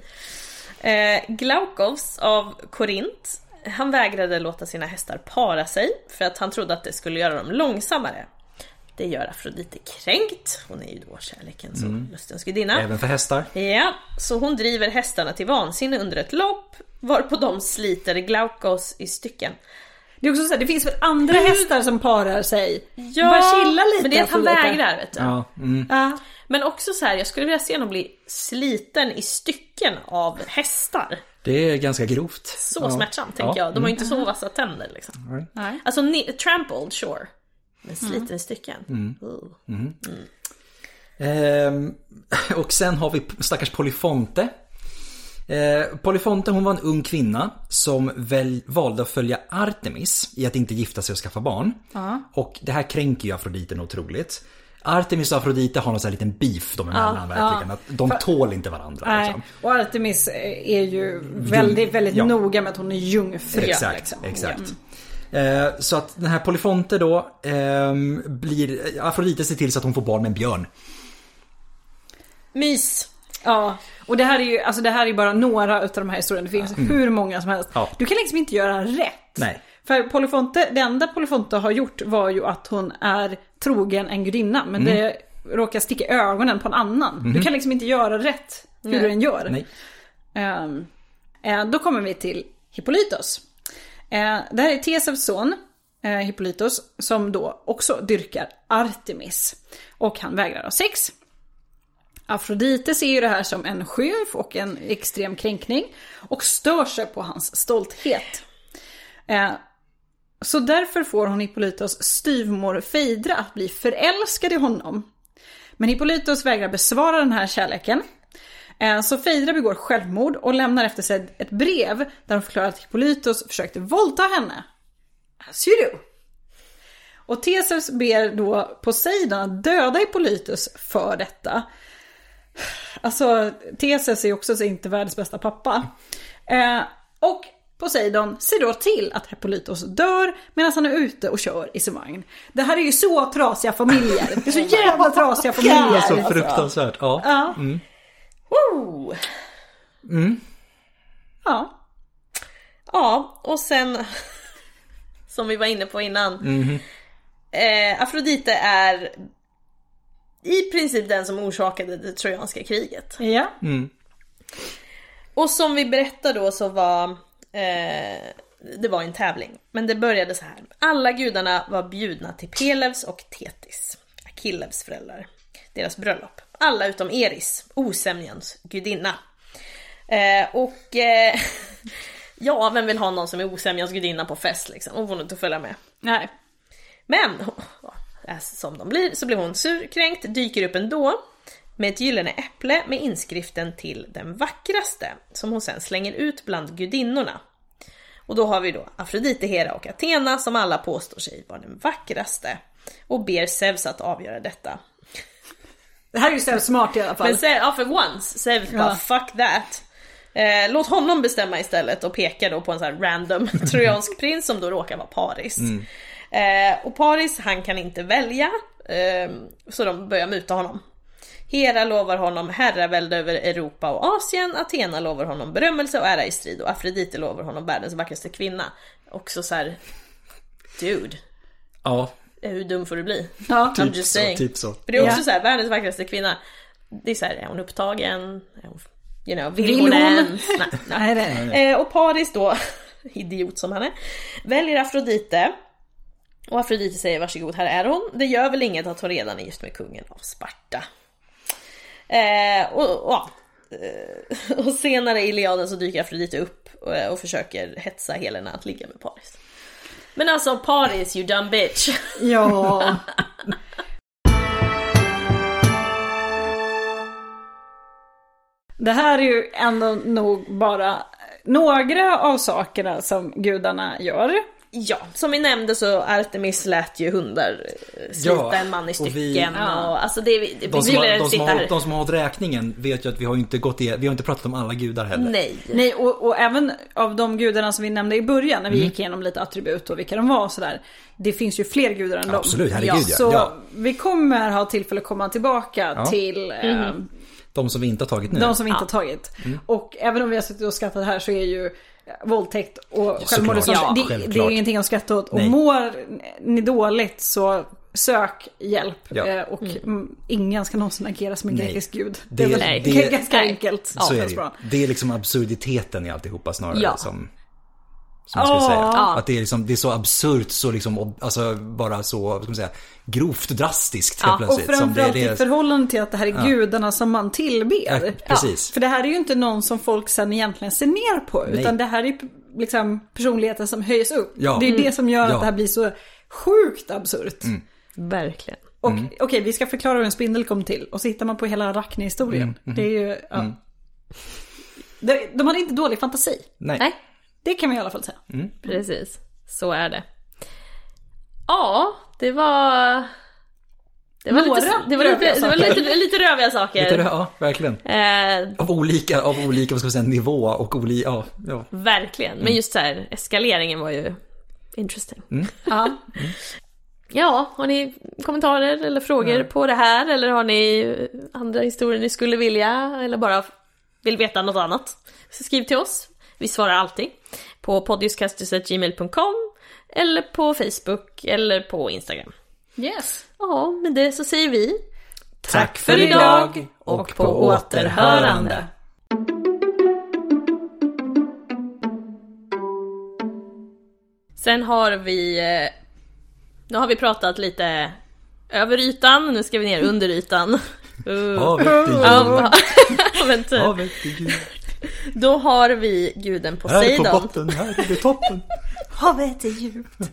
Eh, Glaukovs av Korint, han vägrade låta sina hästar para sig för att han trodde att det skulle göra dem långsammare. Det gör Afrodite kränkt, hon är ju då kärlekens och lustens gudinna. Även för hästar. Ja, så hon driver hästarna till vansinne under ett lopp, varpå de sliter Glaukos i stycken. Det är också så här, det finns väl andra hästar som parar sig. Ja, Bara chilla lite men det är att han vägrar vet du. Ja, mm. Ja. Men också så här, jag skulle vilja se honom bli sliten i stycken av hästar. Det är ganska grovt. Så ja. smärtsamt Ja. tänker jag. De har ju inte så vassa tänder liksom. Nej. Alltså ni- trampled, sure. Men sliten i stycken. Uh. Ehm, och sen har vi stackars Polyfonte. Eh, Polyfonte hon var en ung kvinna som väl, valde att följa Artemis i att inte gifta sig och skaffa barn. Och det här kränker ju Afrodite otroligt. Artemis och Afrodite har någon sån här liten beef de emellan verkligen. Att de tål inte varandra. Nej. Liksom. Och Artemis är ju väldigt, väldigt Ja. noga med att hon är jungfru. Exakt, liksom. exakt. Eh, så att den här Polyfonte då ehm, blir, Afrodite ser till så att hon får barn med en björn. Mys. Ja, och det här är ju alltså det här är bara några utav de här historierna. Det finns hur många som helst. Ja. Du kan liksom inte göra rätt. Nej. För Polyfonte, det enda Polyfonte har gjort var ju att hon är trogen en gudinna. Men det råkar sticka i ögonen på en annan. Du kan liksom inte göra rätt hur du än gör. Nej. Eh, då kommer vi till Hippolytos. Eh, det här är Tesevs son, eh, Hippolytos, som då också dyrkar Artemis. Och han vägrar ha sex. Afrodite ser ju det här som en skymf och en extrem kränkning. Och stör sig på hans stolthet. Eh, så därför får hon Hippolytos styvmor Feidra att bli förälskad i honom. Men Hippolytos vägrar besvara den här kärleken. Eh, så Feidra begår självmord och lämnar efter sig ett brev där hon förklarar att Hippolytos försökte våldta henne. As you do. Och Theseus ber då Poseidon att döda Hippolytus för detta. Alltså, Theseus är också inte världens bästa pappa. Eh, och Poseidon ser då till att Hippolytos dör medan han är ute och kör i sin vagn. Det här är ju så trasiga familjer. Det är så jävla trasiga familjer. Så fruktansvärt. Ja. Ja. Woo! ja. Ja, och sen som vi var inne på innan. Eh, Afrodite är i princip den som orsakade det trojanska kriget. Ja. Och som vi berättade då så var eh, det var en tävling. Men det började så här. Alla gudarna var bjudna till Pelevs och Tetis, Akillevs föräldrar. Deras bröllop. Alla utom Eris, osämjans gudinna. Eh, och eh, ja, vem vill ha någon som är osämjans gudinna på fest liksom? Hon får inte följa med. Nej. Men, som de blir, så blir hon surkränkt, dyker upp ändå. Med ett gyllene äpple med inskriften till den vackraste, som hon sen slänger ut bland gudinnorna. Och då har vi då Afrodite, Hera och Athena som alla påstår sig vara den vackraste och ber Zeus att avgöra detta. Det här är ju så smart i alla fall. Men Zeus, ja, för once, Zeus bara Ja. fuck that. Eh, låt honom bestämma istället och pekar då på en sån här random trojansk prins som då råkar vara Paris. Eh, och Paris, han kan inte välja, eh, så de börjar muta honom. Hera lovar honom herravälde över Europa och Asien, Athena lovar honom berömmelse och ära i strid och Afrodite lovar honom världens vackraste kvinna. Också så här, dude, Ja, hur dum får du bli? Ja. I'm just så, saying. typ så. För det är också Ja. så här, världens vackraste kvinna. Det är så här, är hon upptagen? Är hon, you know, vill, Vill hon, hon? ens? Nej, nej. Nej, det Eh, och Paris då, idiot som han är, väljer Afrodite. Och Afrodite säger varsågod, här är hon. Det gör väl inget att hon redan är gift med kungen av Sparta. Eh, och, och, eh, och senare i Iliaden så dyker Afrodite upp och, och försöker hetsa Helena att ligga med Paris. Men alltså Paris, you dumb bitch. Ja. Det här är ju ändå nog bara några av sakerna som gudarna gör. Ja, som vi nämnde så Artemis lät ju hundar eh, slita Ja, en man i och stycken. vi- Och Ja. alltså det, vi, vi De som, har, de, som sitta har, här. de som har hållit räkningen vet ju att vi har inte gått i, vi har inte pratat om alla gudar heller. Nej. Nej, och, och även av de gudarna som vi nämnde i början när vi gick igenom lite attribut och vilka de var och sådär. Det finns ju fler gudar än dem. Absolut, herregud, ja. Så Ja. vi kommer ha tillfälle att komma tillbaka Ja. till eh, De som vi inte har tagit nu. de som vi inte har tagit. Och även om vi har suttit och skrattat här så är ju våldtäkt och självmord och sånt, Ja, det, det är ingenting att skratta åt. Och Nej. mår ni dåligt så sök hjälp. Ja. Eh, Och mm. ingen ska någonsin agera som en Nej. grekisk gud. Det- Det, är väl det- ganska enkelt. Så är det ju. Det är liksom absurditeten i alltihopa snarare Ja. som... Som jag skulle Ja. säga. Att det är, liksom, det är så absurt, så liksom, alltså bara så, ska man säga, grovt drastiskt helt Ja, Och plötsligt. som det, framförallt det i förhållande till att det här är gudarna som man Ja, tillber. precis. För det här är ju inte någon som folk sen egentligen ser ner på. Nej. Utan det här är liksom personligheten som höjs upp. Ja. Det är det som gör Ja. att det här blir så sjukt absurt. Verkligen. Och Mm. okej, vi ska förklara hur en spindel kom till. Och så hittar man på hela Arachne-historien. Mm, Det är ju, ja. De, de hade inte dålig fantasi. nej. Nej, Det kan vi i alla fall säga. precis. Så är det. Ja, det var... Det var, Några lite, det var, lite, det var saker. lite, lite röviga saker. Lite, ja, verkligen. Eh, Av olika, av olika, vad ska man säga, nivå och olika, ja, ja. verkligen. Men just så här, eskaleringen var ju interesting. Ja. Ja, har ni kommentarer eller frågor på det här? Eller har ni andra historier ni skulle vilja? Eller bara vill veta något annat? Så skriv till oss. Vi svarar alltid. På podiuskastus.gmail.com Eller på Facebook eller på Instagram. Yes. Ja, med det så säger vi Tack för idag och på återhörande. Sen har vi... eh, Nu har vi pratat lite över ytan, nu ska vi ner under ytan. Uh. Havet är djupt, Ja, men typ. Då har vi guden Här på Poseidon. botten, här är det toppen. Havet är djupt.